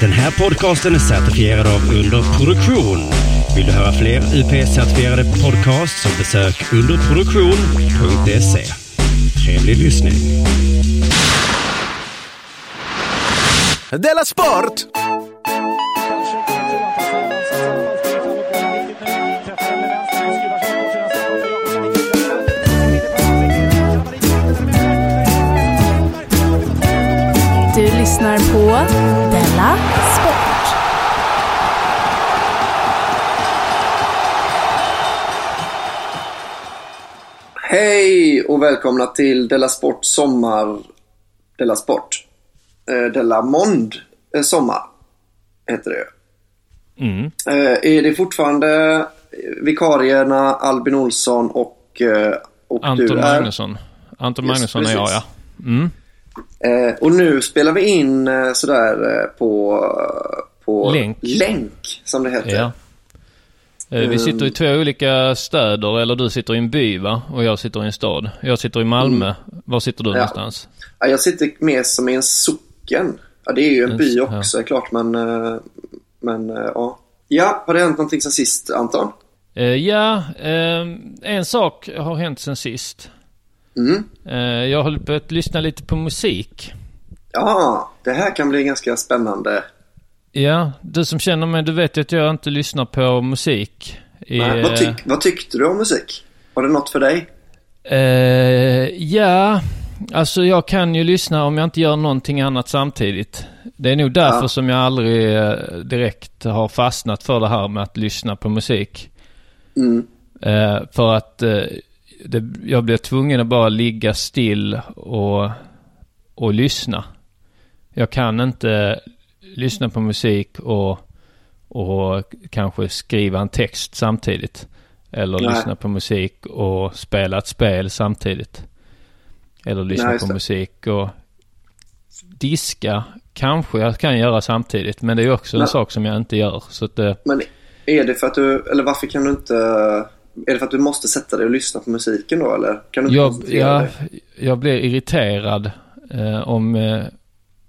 Den här podcasten är certifierad av Underproduktion. Vill du höra fler UP-certifierade podcasts så besök underproduktion.se. Trevlig lyssning. Della Sport! Lyssnar på Della Sport. Hej och välkomna till Della Sport Sommar... Della Sport. Eh, Della Mond eh, Sommar heter det Mm. eh, Är det fortfarande vikarierna Albin Olsson och, och Anton du är? Magnusson. Anton Just Magnusson är jag ja. Mm. Eh, och nu spelar vi in eh, sådär eh, på, på Länk. länk, som det heter. ja. Eh, Vi sitter i två olika städer, eller du sitter i en by va? Och jag sitter i en stad. Jag sitter i Malmö. Var sitter du Mm. Ja. någonstans? Ja, jag sitter mer som i en socken. Ja, det är ju en by ja. också, är klart, men... eh, Men eh, ja. Ja, har det hänt någonting sen sist, Anton? Ja, en sak har hänt sen sist. Mm. Eh, jag har börjat lyssna lite på musik. Ja, det här kan bli ganska spännande. Ja, du som känner mig, du vet ju att jag inte lyssnar på musik. I, Nej, vad, tyck, vad tyckte du om musik? Var det något för dig? Eh, ja, alltså jag kan ju lyssna om jag inte gör någonting annat samtidigt. Det är nog därför Ja. som jag aldrig eh, direkt har fastnat för det här med att lyssna på musik. Mm. Eh, för att eh, det, jag blir tvungen att bara ligga still och, och lyssna. Jag kan inte lyssna på musik och, och kanske skriva en text samtidigt. Eller Nej. lyssna på musik och spela ett spel samtidigt. Eller lyssna Nej, på det. musik och diska kanske jag kan göra samtidigt. Men det är också en Nej. sak som jag inte gör. Så att, eh, Men är det för att du, eller varför kan du inte... Är det för att du måste sätta dig och lyssna på musiken då, eller? Kan du Jag, koncentrera ja, dig? jag blir irriterad eh, om, eh,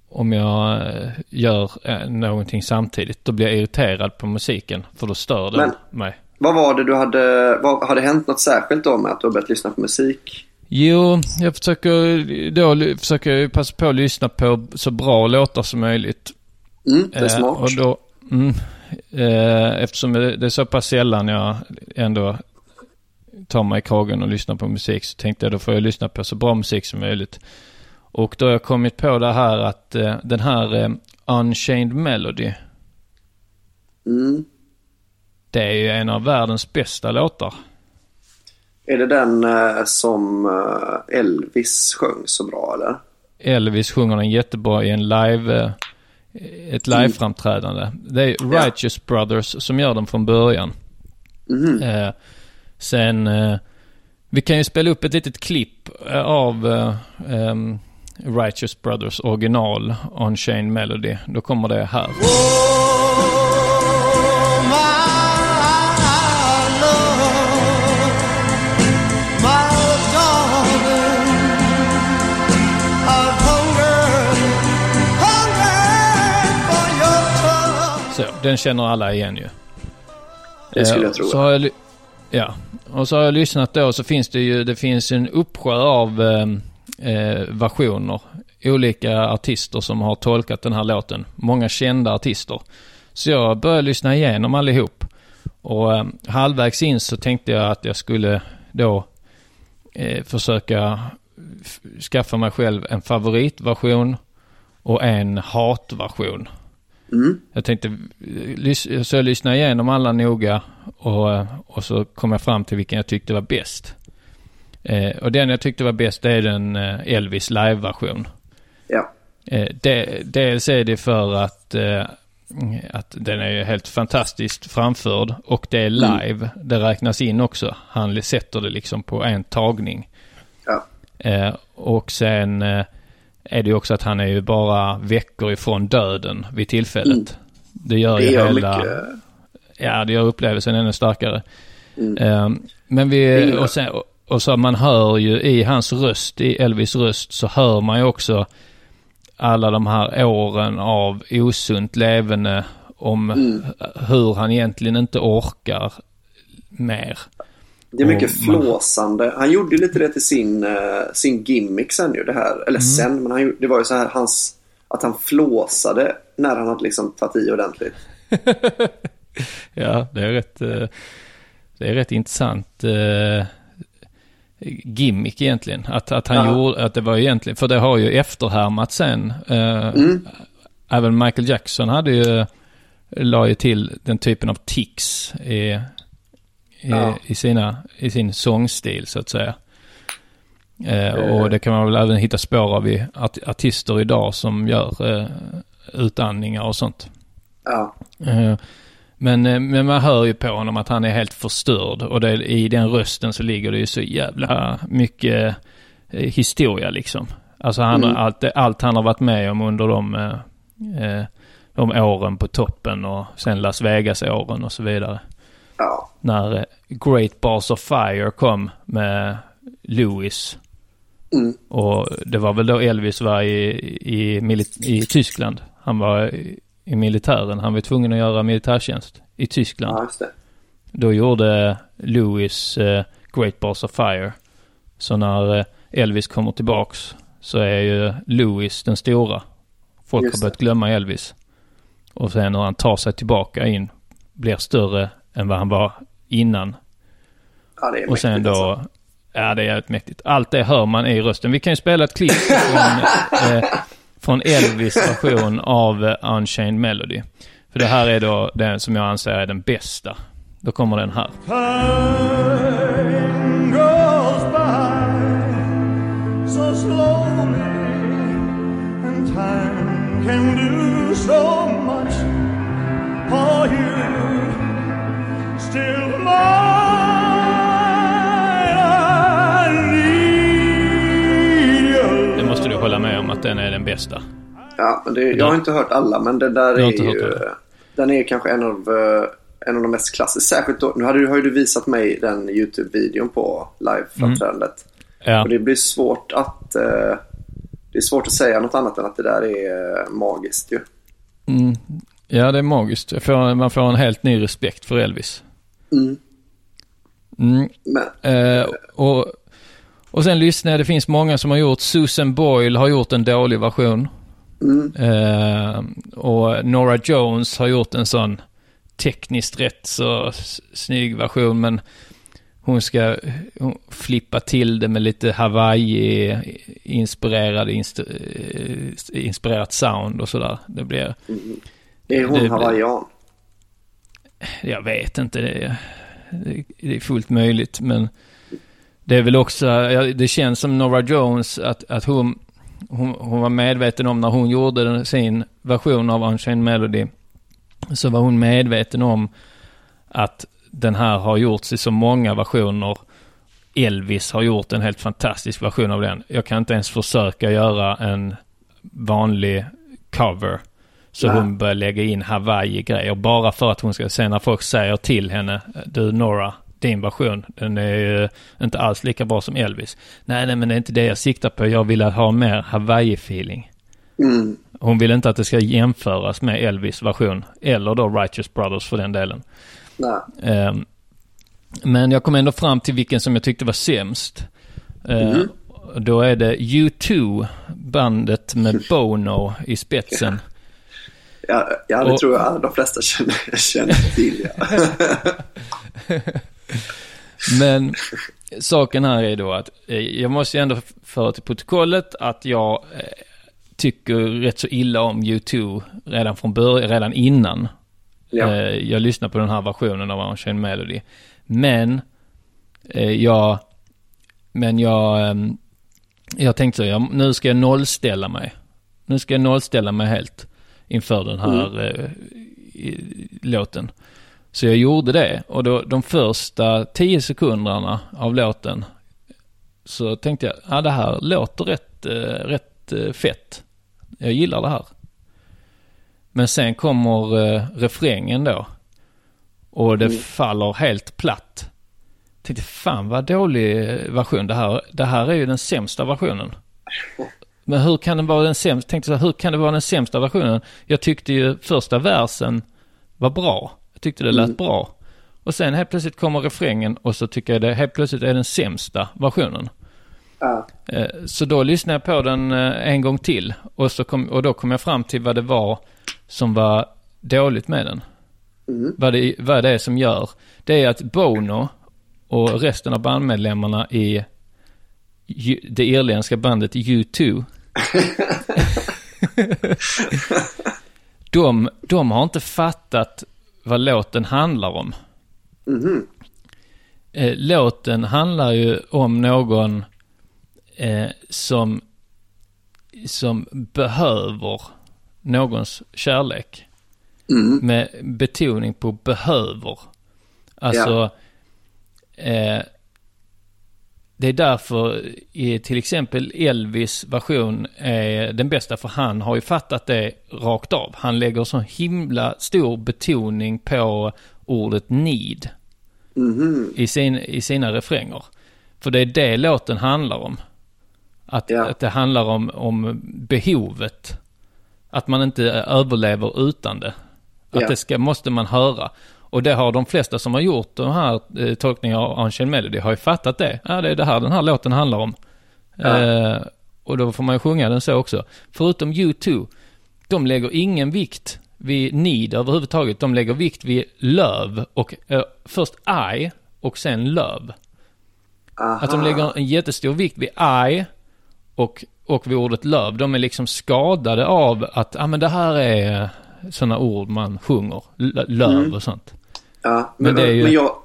om jag eh, gör eh, någonting samtidigt. Då blir jag irriterad på musiken för då stör den Men- mig. Vad var det du hade... Vad, har det hänt något särskilt då med att du har börjat lyssna på musik? Jo, jag försöker då försöker jag passa på att lyssna på så bra låtar som möjligt. Mm, det är Eh, smart. och då, mm, eh, eftersom det det är så pass sällan jag ändå tar mig i kragen och lyssnar på musik så tänkte jag då får jag lyssna på så bra musik som möjligt. Och då har jag kommit på det här att eh, den här eh, Unchained Melody, Mm. det är ju en av världens bästa låtar. Är det den eh, som eh, Elvis sjöng så bra, eller? Elvis sjunger den jättebra i en live, eh, ett liveframträdande. Det är Righteous Brothers som gör den från början. Mhm. Sen, eh, vi kan ju spela upp ett litet klipp eh, av ehm, Righteous Brothers original Unchained Melody. Då kommer det här. Så, den känner alla igen ju. Det skulle jag tro. Så har jag, ja, och så har jag lyssnat då så finns det ju, det finns en uppsjö av ehm, eh, versioner. Olika artister som har tolkat den här låten. Många kända artister. Så jag började lyssna igenom allihop. Och eh, halvvägs in så tänkte jag att jag skulle då eh, försöka skaffa mig själv en favoritversion och en hatversion. Mm. Jag tänkte, eh, så jag lyssnade igenom alla noga och, eh, och så kom jag fram till vilken jag tyckte var bäst. Eh, och den jag tyckte var bäst är den eh, Elvis live-version. Ja. Eh, de, dels är det för att, eh, att den är ju helt fantastiskt framförd och det är live. Det räknas in också. Han sätter det liksom på en tagning. Ja. Eh, och sen är det ju också att han är ju bara veckor ifrån döden vid tillfället. Det gör Det ju gör hela... mycket. Ja, det gör upplevelsen ännu starkare. Mm. Eh, men vi... Och, sen, och så man hör ju i hans röst, i Elvis röst, så hör man ju också alla de här åren av osunt levande om Mm. hur han egentligen inte orkar mer. Det är mycket flåsande. Han gjorde ju lite det till sin, eh, sin gimmick sen ju det här. Mm. Eller sen, men han, det var ju så här hans... Att han flåsade när han hade liksom tagit i ordentligt. Ja, det är rätt, eh, det är rätt intressant eh, gimmick egentligen. Att, att han Ja. gjorde, att det var egentligen, för det har ju efterhärmat sen. Mm. Även Michael Jackson hade ju, la ju till den typen av tics i, Ja. i, sina, i sin sångstil så att säga. Eh, och det kan man väl även hitta spår av i art, artister idag som gör eh, utandningar och sånt. Ja. Eh, Men, eh, men man hör ju på honom att han är helt förstörd och det, i den rösten så ligger det ju så jävla mycket eh, historia liksom. Alltså han, Mm. allt, allt han har varit med om under de, eh, eh, de åren på toppen och sen Las Vegas-åren och så vidare. Ja. När eh, Great Balls of Fire kom med Lewis. Mm. Och det var väl då Elvis var i, i, i Tyskland. Han var i, i militären. Han var tvungen att göra militärtjänst i Tyskland. ja, just det. Då gjorde Lewis eh, Great Balls of Fire. Så när eh, Elvis kommer tillbaks så är ju Lewis den stora. Folk har börjat glömma Elvis. Och sen när han tar sig tillbaka in blir större än vad han var innan. Ja, det är Och sen då, alltså. ja det är jävligt mäktigt. Allt det hör man i rösten. Vi kan ju spela ett klipp från, eh, från Elvis version av eh, Unchained Melody. För det här är då den som jag anser är den bästa. Då kommer den här. Time goes by so slowly, and time can do so much for you. Det måste du hålla med om att den är den bästa. Ja, det, jag har inte hört alla, men den där är ju... alla? Den är kanske en av, eh, en av de mest klassiska. Särskilt då, nu hade du, har ju du visat mig den YouTube-videon på live-framträdandet. Ja, Och det blir svårt att... eh, det är svårt att säga något annat än att det där är eh, magiskt ju. mm, ja det är magiskt. Får, man får en helt ny respekt för Elvis. Mm. Mm. Men, Eh, och, och sen lyssnar jag, det finns många som har gjort, Susan Boyle har gjort en dålig version. mm, Eh, och Nora Jones har gjort en sån tekniskt rätt så snygg version men hon ska hon flippa till det med lite Hawaii-inspirerad eh, inspirerat sound och sådär. Det blir, är hon det- hawaiian? Jag vet inte, det är, det är fullt möjligt men det är väl också, det känns som Nora Jones att, att hon, hon, hon var medveten om när hon gjorde sin version av Unchained Melody så var hon medveten om att den här har gjorts i så många versioner. Elvis har gjort en helt fantastisk version av den. Jag kan inte ens försöka göra en vanlig cover. Så Nej. hon börjar lägga in Hawaii-grejer bara för att hon ska se när folk säger till henne, du Nora, din version, den är ju inte alls lika bra som Elvis. Nej, nej, men det är inte det jag siktar på. Jag vill ha mer Hawaii-feeling. Mm. Hon vill inte att det ska jämföras med Elvis version. Eller då Righteous Brothers för den delen. Nej. Ehm, men jag kom ändå fram till vilken som jag tyckte var sämst. Ehm, Mm. Då är det U2, bandet med Bono i spetsen. Ja, ja det Och- tror jag de flesta känner, känner till. Ja. Men saken här är då att eh, jag måste ändå föra till protokollet att jag eh, tycker rätt så illa om U2 redan från början, redan innan. Ja. Eh, jag lyssnade på den här versionen av Unchained Melody. Men jag, men jag, ehm, jag tänkte så, jag, nu ska jag nollställa mig. Nu ska jag nollställa mig helt inför den här eh, i, låten. Så jag gjorde det och då de första tio sekunderna av låten så tänkte jag, ja det här låter rätt, eh, rätt eh, fett. Jag gillar det här. Men sen kommer eh, refrängen då. Och det Mm. faller helt platt. Tänkte fan vad dålig version det här. Det här är ju den sämsta versionen. Men hur kan den vara den sämsta? Tänkte så här, hur kan det vara den sämsta versionen? Jag tyckte ju första versen var bra. Jag tyckte det lät Mm. bra. Och sen helt plötsligt kommer refrängen och så tycker jag det helt plötsligt är den sämsta versionen. Ja. Eh, Så då lyssnade jag på den eh, en gång till och, så kom, och då kom jag fram till vad det var som var dåligt med den. Mm. Vad, det, vad det är som gör. Det är att Bono och resten av bandmedlemmarna i det irländska bandet U2 de, de har inte fattat vad låten handlar om. Eh, låten handlar ju om någon eh, som, som behöver någons kärlek. Mm. Med betoning på behöver. Alltså, eh, det är därför i till exempel Elvis version är den bästa för han har ju fattat det rakt av. Han lägger så himla stor betoning på ordet need Mhm. i, sin, i sina refränger. För det är det låten handlar om. Att, Ja. att det handlar om, om behovet. Att man inte överlever utan det. Att Ja. det ska, måste man höra. Och det har de flesta som har gjort de här eh, tolkningarna av Unchained Melody har ju fattat det. Ja, det är det här den här låten handlar om. Ja. Eh, och då får man ju sjunga den så också. Förutom U2, de lägger ingen vikt vid need överhuvudtaget. De lägger vikt vid love och eh, först I och sen love. Aha. Att de lägger en jättestor vikt vid I och, och vid ordet love. De är liksom skadade av att, ja ah, men det här är sådana ord man sjunger. L- love Mm. och sånt. Ja, Men men, det är ju- men jag...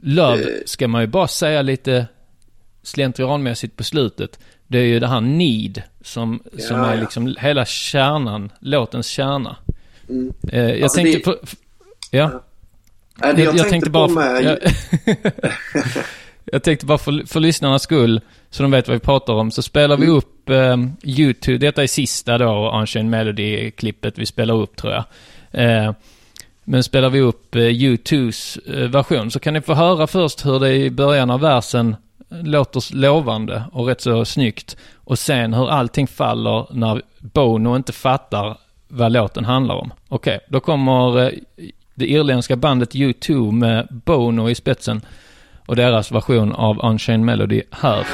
Love Eh. ska man ju bara säga lite slentrianmässigt på slutet. Det är ju det här need som, som Ja, är ja. liksom hela kärnan, låtens kärna. Mm. Eh, jag Alltså, tänkte det- på... Ja. Nej, det jag, tänkte, på för- med... jag, jag tänkte bara för, för lyssnarnas skull, så de vet vad vi pratar om, så spelar vi Mm. upp eh, YouTube. Detta är sista då, Unchained Melody-klippet vi spelar upp tror jag. Eh, men spelar vi upp eh, U2s eh, version så kan ni få höra först hur det i början av versen låter lovande och rätt så snyggt. Och sen hur allting faller när Bono inte fattar vad låten handlar om. Okej, då kommer eh, det irländska bandet U2 med Bono i spetsen och deras version av Unchained Melody här.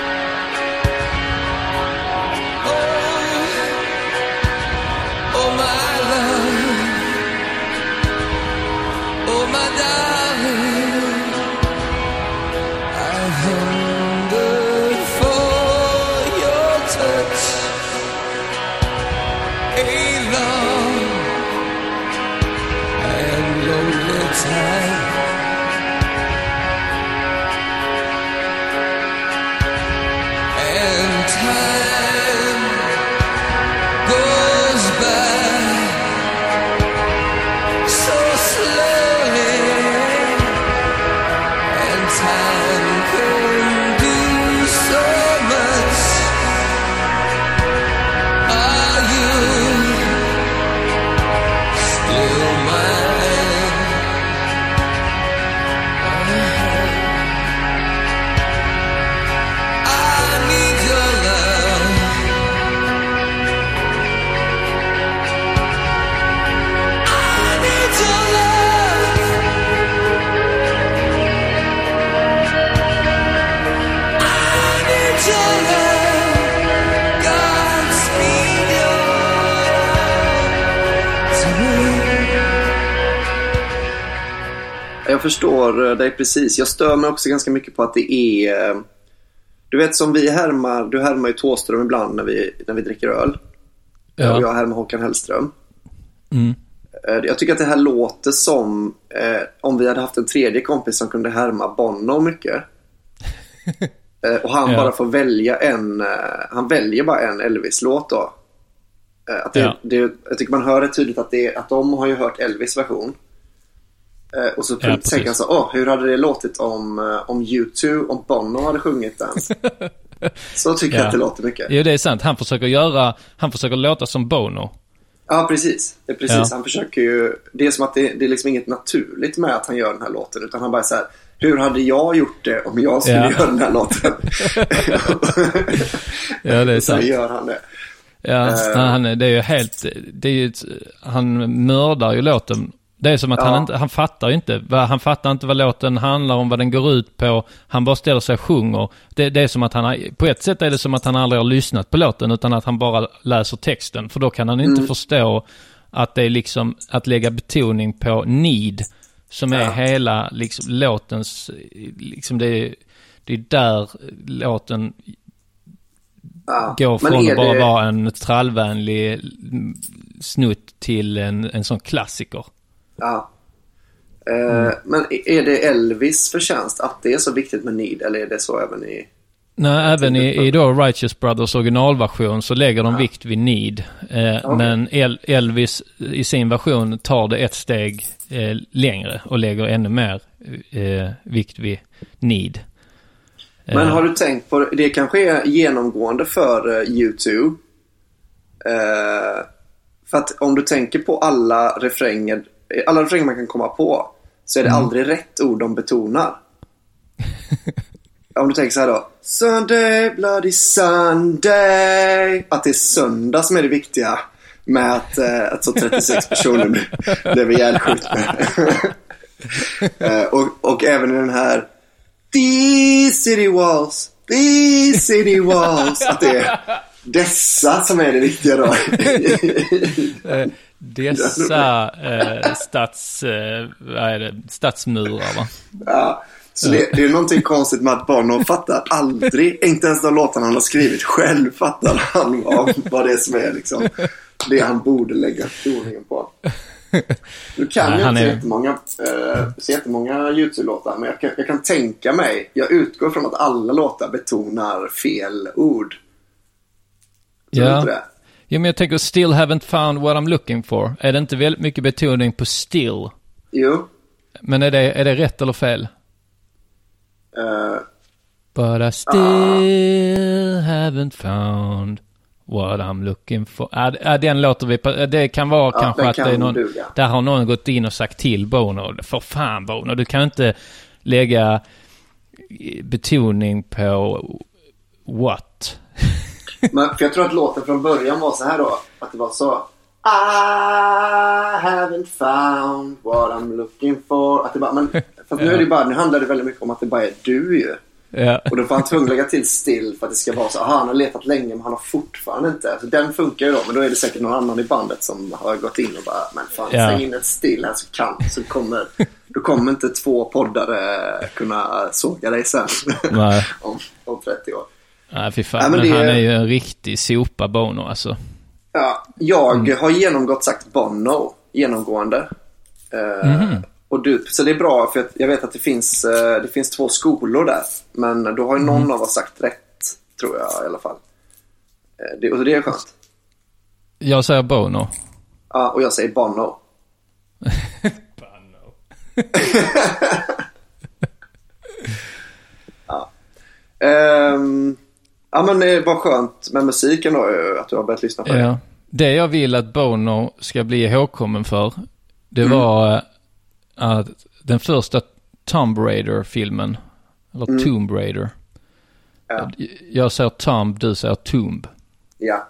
Förstår dig precis. Jag stör mig också ganska mycket på att det är... eh, Du vet som vi härmar, du härmar ju Thåström ibland när vi, när vi dricker öl. Och Ja. jag härmar Håkan Hellström. Mm. Eh, Jag tycker att det här låter som eh, om vi hade haft en tredje kompis som kunde härma Bono mycket. Eh, och han Ja. bara får välja en, eh, han väljer bara en Elvis-låt då. Eh, att det, Ja. det, jag tycker man hör det tydligt att, det, att de har ju hört Elvis version. Eh, och så Ja, tänker han så, åh, hur hade det låtit om, eh, om U2, om Bono hade sjungit den? så tycker jag Ja. att det låter mycket. Jo, det är sant. Han försöker göra, han försöker låta som Bono. Ja, precis. Det är precis. Ja. Han försöker ju... Det är som att det, det är liksom inget naturligt med att han gör den här låten. Utan han bara så här, hur hade jag gjort det om jag skulle göra den här låten? Ja, det är så sant. gör han det. Ja, Eh. han, det är ju helt, det är ju han mördar ju låten. Det är som att Ja. han inte, han fattar inte, han fattar inte vad låten handlar om, vad den går ut på. Han bara ställer sig och sjunger. Det, det är som att han, på ett sätt är det som att han aldrig har lyssnat på låten, utan att han bara läser texten. För då kan han inte förstå att det är liksom, att lägga betoning på need, som är Ja. hela liksom låtens, liksom det är, det är där låten Ja. går från att bara det- vara en trallvänlig mm, snutt till en, en sån klassiker. Ja. Eh, Men är det Elvis förtjänst att det är så viktigt med need eller är det så även i... Nej, även i, i då Righteous Brothers originalversion så lägger de vikt vid need. Eh, Okej. Men El, Elvis i sin version tar det ett steg eh, längre och lägger ännu mer eh, vikt vid need. Men Eh, har du tänkt på, det kanske är genomgående för eh, YouTube. För att om du tänker på alla refränger, alla refränger man kan komma på, så är det aldrig rätt ord de betonar. om du tänker så här då. Sunday, bloody Sunday. Att det är söndag som är det viktiga. Med att, eh, att så 36 personer blev- blev ihjälskjutna. Eh, och, och även i den här These city walls, these city walls. Att det är dessa som är det viktiga då. Dessa eh, stats, eh, vad är det, stadsmurar va? ja. Så det, det är någonting konstigt med att Bono fattar aldrig, inte ens de låtarna han har skrivit själv fattar han vad, vad det är som är liksom det han borde lägga toningen på. Nu kan Nej, jag inte är- jättemånga, eh, så jättemånga YouTube-låtar, men jag kan, jag kan tänka mig, jag utgår från att alla låtar betonar fel ord. Tror du Ja. inte det? Ja, men jag tänker still haven't found what I'm looking for. Är det inte väldigt mycket betoning på still? Jo. Men är det, är det rätt eller fel? Eh, But I still haven't found what I'm looking for. Ja, d- ja, den låter vi. Det kan vara Ja, kanske att det är kan någon... duga. Där har någon gått in och sagt till Bono. För fan Bono, du kan inte lägga betoning på what. men, för jag tror att låten från början var så här då. Att det var så. I haven't found what I'm looking for. Att det bara, men, för nu, är det bara, nu handlar det väldigt mycket om att det bara är du ju. Ja. Och då får han tvungen lägga till still för att det ska vara så. Aha, han har letat länge men han har fortfarande inte. Så den funkar ju då. Men då är det säkert någon annan i bandet som har gått in och bara. Men fan, Ja. släng in ett still här så kan. Så kommer, då kommer inte två poddare kunna såga dig sen. Om, om 30 år. Nej, fy fan. Nej, men men det- han är ju en riktig sopa Bono alltså. Ja, jag Mm. har genomgått sagt Bono genomgående. Mhm. och du, så det är bra för att jag vet att det finns, eh, det finns två skolor där. Men då har ju någon Mhm. av oss sagt rätt, tror jag i alla fall. Eh, det, och det är skönt. Jag säger Bono. Ja, och jag säger Bono. ja. Ehm, ja, men det var skönt med musiken då, eh, att du har börjat lyssna på det. Ja. Det jag vill att Bono ska bli ihågkommen för, det Mm. var eh, att den första Tomb Raider-filmen, eller Tomb Raider. Mm. Ja. Jag säger Tomb, du säger Tomb. Ja.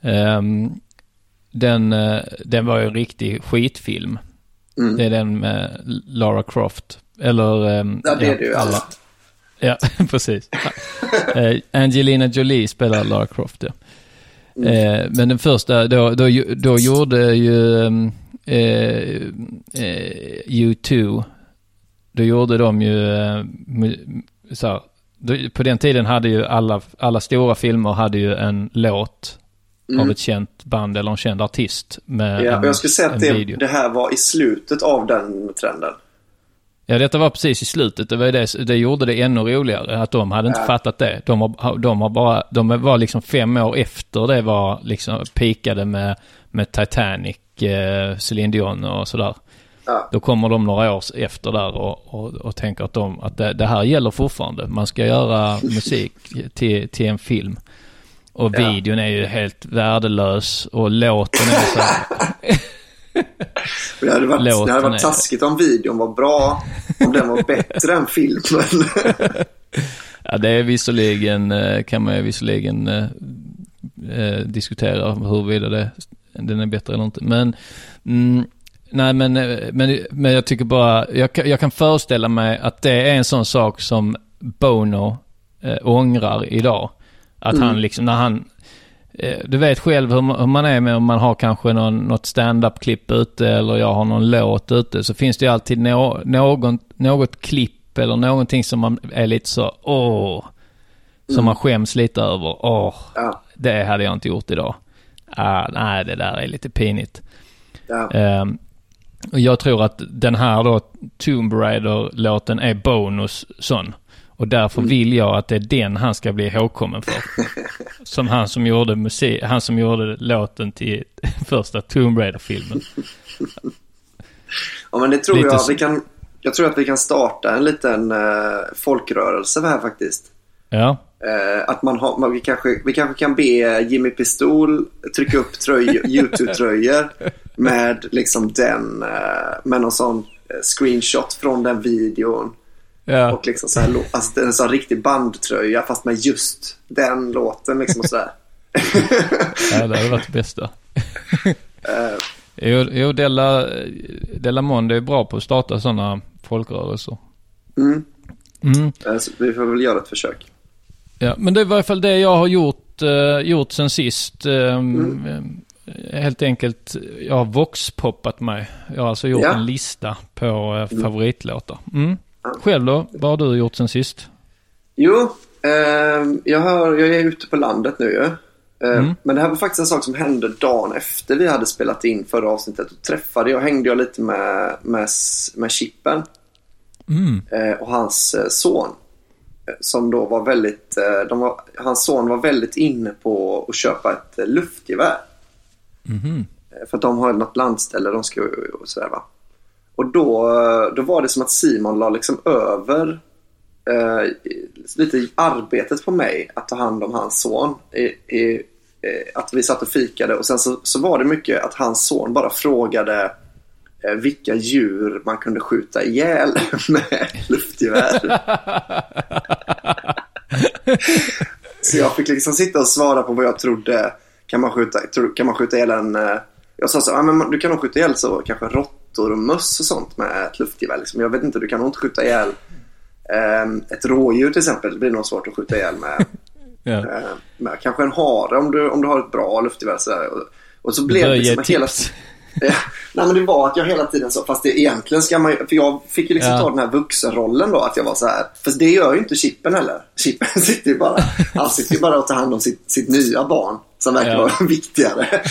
Ehm, den, eh, den var ju en riktig skitfilm. Mm. Det är den med Lara Croft. Eller... ehm, Ja, det är det ju. alla. Ja, precis. Eh, Angelina Jolie spelar Lara Croft, ja. Mm. Eh, men den första, då, då, då gjorde ju ehm, eh, eh, U2, då gjorde de ju så här, på den tiden hade ju alla, alla stora filmer hade ju en låt av ett känt band eller en känd artist med Mm. Ja, en, och jag skulle säga att det, det här var i slutet av den trenden. Ja, detta var precis i slutet. Det, var det, det gjorde det ännu roligare att de hade inte Ja. fattat det. De, har, de, har bara, de var liksom fem år efter det var liksom pikade med, med Titanic, eh, Celine Dion och sådär. Ja. Då kommer de några år efter där och, och, och tänker att, de, att det, det här gäller fortfarande. Man ska göra musik till, till en film. Och Ja. videon är ju helt värdelös och låten är så här, Det hade varit, det hade varit taskigt om videon var bra, om den var bättre än filmen. Ja, det är visserligen, eh, kan man ju visserligen eh, eh, diskutera huruvida det, den är bättre eller inte. Men, mm, nej men, eh, men, men jag tycker bara, jag, kan- jag kan föreställa mig att det är en sån sak som Bono eh, ångrar idag. Att han liksom, när han, du vet själv hur man, är med om man har kanske någon, något stand-up-klipp ute eller jag har någon låt ute så finns det ju alltid nå, någon, något klipp eller någonting som man är lite så, åh, som man skäms lite över. Åh, Ja, det hade jag inte gjort idag. Ah, nej, det där är lite pinigt. ja. Ehm, och jag tror att den här då, Tomb Raider-låten är bonus sån. Och därför vill jag att det är den han ska bli ihågkommen för. som han som gjorde musik, han som gjorde låten till första Tomb Raider-filmen. ja men det tror Lite jag. Vi kan, jag tror att vi kan starta en liten eh, folkrörelse här faktiskt. Ja, Eh, att man har, man, vi, kanske, vi kanske kan be Jimmy Pistol trycka upp tröj, YouTube-tröjor med liksom den, eh, med någon sån eh, screenshot från den videon. Ja. Och liksom så här, alltså en sån riktig bandtröja fast med just den låten liksom och sådär. ja det hade varit det bästa. Eh, Jo, jo Della, Della Monde är bra på att starta sådana folkrörelser. mm. Mm. Eh, så vi får väl göra ett försök. Ja, men det är i varje fall det jag har gjort, eh, gjort sen sist. Eh, eh, Helt enkelt, jag har voxpoppat mig. Jag har alltså gjort Ja. en lista på eh, favoritlåtar. Mm. Själv då? Vad har du gjort sen sist? Jo, ehm, jag, hör, jag är ute på landet nu ju. Eh, Mm. Men det här var faktiskt en sak som hände dagen efter vi hade spelat in förra avsnittet. Då träffade jag, hängde jag lite med, med, med Chippen Mm. eh, och hans eh, son. Eh, Som då var väldigt, eh, var, hans son var väldigt inne på att köpa ett eh, luftgevär. Eh, För att de har något landställe de ska och sådär va. Och då, då var det som att Simon la liksom över eh, lite arbetet på mig att ta hand om hans son. I, i, eh, att vi satt och fikade och sen så, så var det mycket att hans son bara frågade eh, vilka djur man kunde skjuta ihjäl med luftgevär. så jag fick liksom sitta och svara på vad jag trodde. Kan man skjuta, kan man skjuta ihjäl en... eh, Jag sa så, ah, men du kan nog skjuta ihjäl så kanske råttor och möss och sånt med ett luftgevär. Liksom. Jag vet inte, du kan nog inte skjuta ihjäl ehm, ett rådjur till exempel. Det blir nog svårt att skjuta ihjäl med, Ja. eh, med kanske en hare om du, om du har ett bra luftgevär. Sådär. Och, och så blev det liksom hela... Ja, Nej men det var att jag hela tiden så, fast det egentligen ska man för jag fick ju liksom Ja. ta den här vuxenrollen då, att jag var så här. För det gör ju inte Chippen heller. Chippen sitter ju bara, han sitter ju bara och tar hand om sitt, sitt nya barn, som verkar Ja. vara viktigare.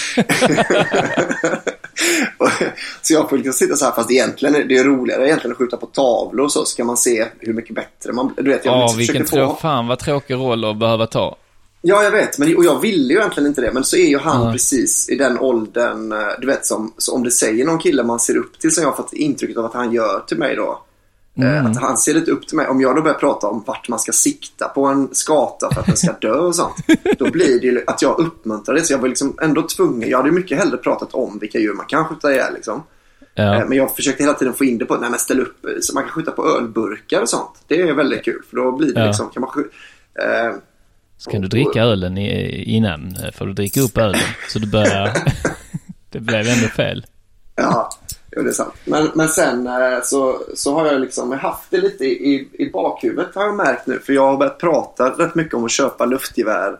Så jag får liksom sitta så här, fast egentligen är det är roligare egentligen att skjuta på tavlor och så, så kan man se hur mycket bättre man Du vet, jag Ja, liksom vilken trå- få... fan vad tråkig roll att behöva ta. Ja, jag vet. Men, och jag ville ju egentligen inte det. Men så är ju han Nej. precis i den åldern. eh, Du vet, som, så om det säger någon kille man ser upp till som jag har fått intrycket av att han gör till mig då. Eh, Att han ser lite upp till mig. Om jag då börjar prata om vart man ska sikta på en skata för att den ska dö och sånt. Då blir det ju att jag uppmuntrar det. Så jag var liksom ändå tvungen. Jag hade mycket hellre pratat om vilka djur man kan skjuta ihjäl liksom. Ja. Eh, Men jag försökte hela tiden få in det på, nej men ställ upp, eh, så man kan skjuta på ölburkar och sånt. Det är väldigt kul. För då blir det Ja. liksom, kan man skjuta... Eh, Så kan du dricka ölen i, innan, får du dricka upp ölen. Så du börjar... det blev ändå fel. Ja, jo, det är sant. Men, men sen eh, så, så har jag liksom haft det lite i, i, bakhuvudet har jag märkt nu. För jag har börjat prata rätt mycket om att köpa luftgevär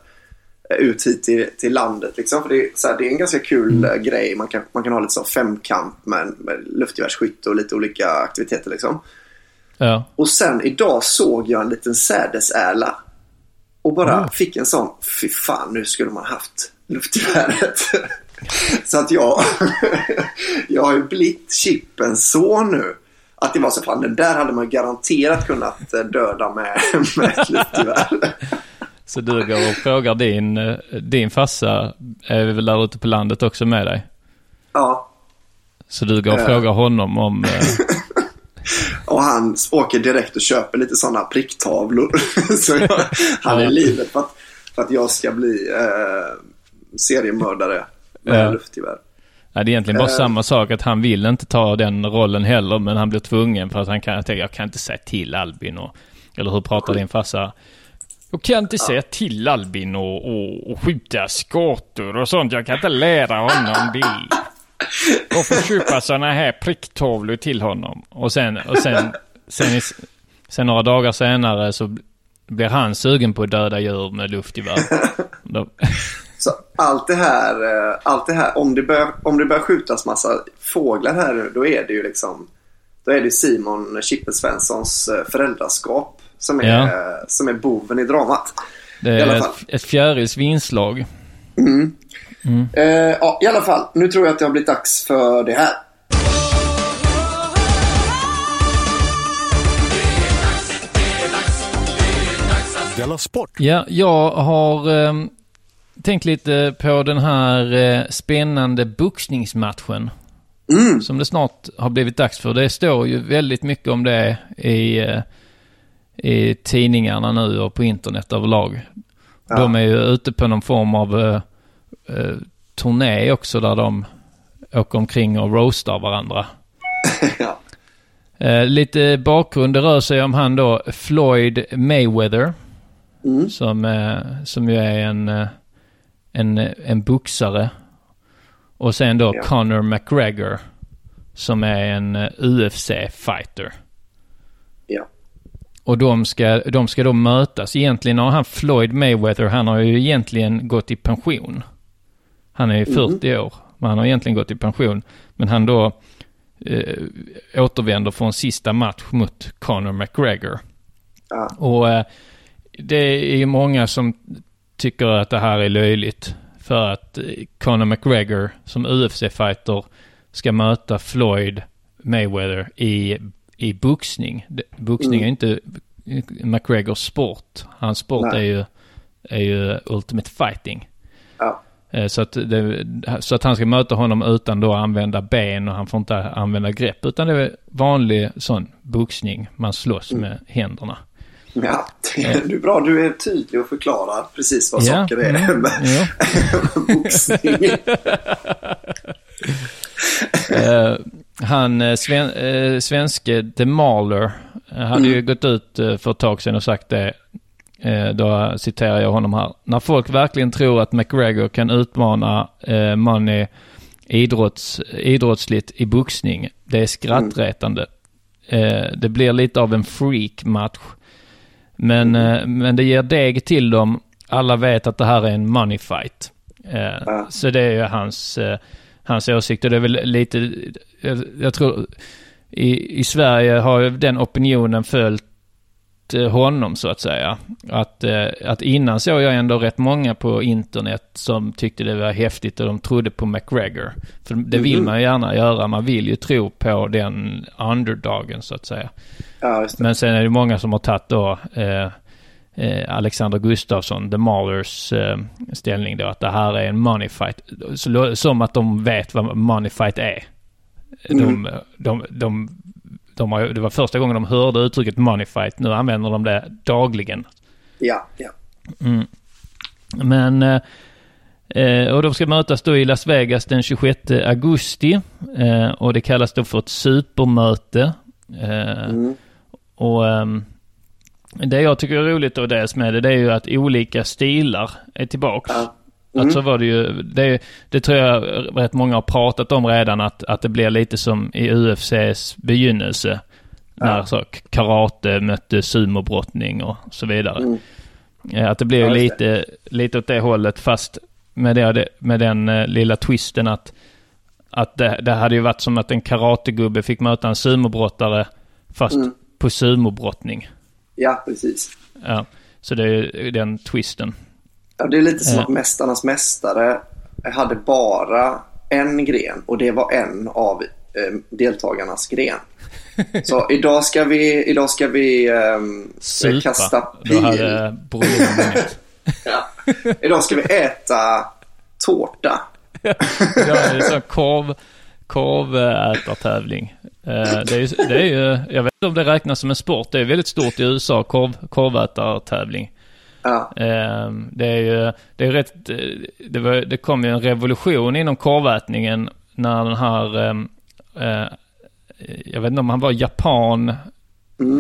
eh, ut hit till, till landet. Liksom. För det, är, så här, det är en ganska kul eh, grej. Man kan, man kan ha lite så femkamp med, med luftgevärsskytte och lite olika aktiviteter. Liksom. Ja. Och sen idag såg jag en liten sädesärla. Och bara Mm. fick en sån, fy fan nu skulle man haft luftgeväret. så att jag, jag har ju blivit Chippens son nu. Att det var så fan, den där hade man garanterat kunnat eh, döda med, med ett luftgevär. Så du går och frågar din, eh, din farsa, är väl där ute på landet också med dig? ja, Så du går och Ja. frågar honom om... eh, och han åker direkt och köper lite sådana pricktavlor. så jag, han är livet för att, för att jag ska bli eh, seriemördare med Ja. luftgevär. Nej, det är egentligen bara Eh. samma sak att han vill inte ta den rollen heller, men han blir tvungen för att han kan, jag tänker, jag kan inte säga till Albin och... Eller hur pratar din farsa? Jag kan inte säga till Albin och, och, och skjuta skottor och sånt. Jag kan inte lära honom det. Och få köpa såna här pricktavlor till honom. Och sen, och sen, sen, sen några dagar senare så blir han sugen på att döda djur med luftgevär. Så allt det här, eh, allt det här om, det börjar, om det börjar skjutas massa fåglar här nu, då är det ju liksom då är det Simon Chippen Svenssons eh, föräldraskap som är, Ja. eh, som är boven i dramat. det I alla är fall. ett, ett fjärilskt vingslag. Eh, ja, i alla fall. Nu tror jag att det har blivit dags för det här. Sport! Ja, jag har ehm, tänkt lite på den här eh, spännande boxningsmatchen. Som det snart har blivit dags för. Det står ju väldigt mycket om det i, eh, i tidningarna nu och på internet överlag. De är ju ute på någon form av eh, turné också där de åker omkring och roastar varandra. ja. Eh, lite bakgrund, det rör sig om han då, Floyd Mayweather. Som, eh, som ju är en, en, en boxare. Och sen då Ja. Conor McGregor. Som är en eh, UFC-fighter. ja. Och de ska, de ska då mötas. Egentligen har han Floyd Mayweather, han har ju egentligen gått i pension. Han är ju 40 år, men han har egentligen gått i pension. Men han då eh, återvänder för en sista match mot Conor McGregor. Ja. Och eh, det är ju många som tycker att det här är löjligt. För att eh, Conor McGregor som UFC-fighter ska möta Floyd Mayweather i, i boxning. Boxning är inte McGregors sport. Hans sport Nej. är ju, är ju Ultimate Fighting. Ja. Eh, Så att, det, så att han ska möta honom utan då att använda ben och han får inte använda grepp. Utan det är vanlig sån boxning. Man slåss med händerna. Ja, det är bra. Du är tydlig och förklarar precis vad Ja, saker är mm, med ja. boxning. Eh, han, eh, sven, eh, svenske The Mahler, eh, hade ju gått ut eh, för ett tag sedan och sagt det. Eh, då citerar jag honom här. När folk verkligen tror att McGregor kan utmana eh, Money idrotts, idrottsligt i boxning, det är skrattretande. Eh, det blir lite av en freak-match. Men, eh, men det ger deg till dem. Alla vet att det här är en money fight. Eh, Ja. Så det är ju hans, eh, hans åsikt. Och det är väl lite, jag, jag tror, i, i Sverige har ju den opinionen följt honom så att säga. Att, eh, att innan såg jag ändå rätt många på internet som tyckte det var häftigt och de trodde på McGregor. För det vill man ju gärna göra. Man vill ju tro på den underdogen så att säga. Ja. Men sen är det många som har tagit då eh, eh, Alexander Gustafsson, The Maulers eh, ställning då. Att det här är en money fight. Så, som att de vet vad money fight är. De, de, de, de har, det var första gången de hörde uttrycket money fight. Nu använder de det dagligen. Ja, ja. Men, eh, eh, och de ska mötas då i Las Vegas den 26 augusti. Eh, och det kallas då för ett supermöte. Eh, Och ehm, det jag tycker är roligt och dels med det, det är ju att olika stilar är tillbaks. Ja. Att så var det ju, det, det tror jag rätt många har pratat om redan, att, att det blir lite som i UFCs begynnelse. När så karate mötte sumobrottning och så vidare. Eh, Att det blir Ja, lite, lite åt det hållet fast med, det, med den eh, lilla twisten att, att det, det hade ju varit som att en karategubbe fick möta en sumobrottare fast på sumobrottning. ja, precis. Ja, så det är den twisten. Ja, det är lite som Ja. att Mästarnas Mästare hade bara en gren och det var en av eh, deltagarnas gren. Så idag ska vi, idag ska vi Supa. kasta pil. hade. Ja. Idag ska vi äta tårta. Ja, det är sån korv, korvätartävling. Eh, Det är, ju- det är ju, jag vet inte om det räknas som en sport. Det är väldigt stort i USA, korv, korvätartävling. Ja, Eh, Det är ju, det är rätt, eh, det, var, det kom ju en revolution inom korvätningen när den här, ehm, eh, jag vet inte om han var japan,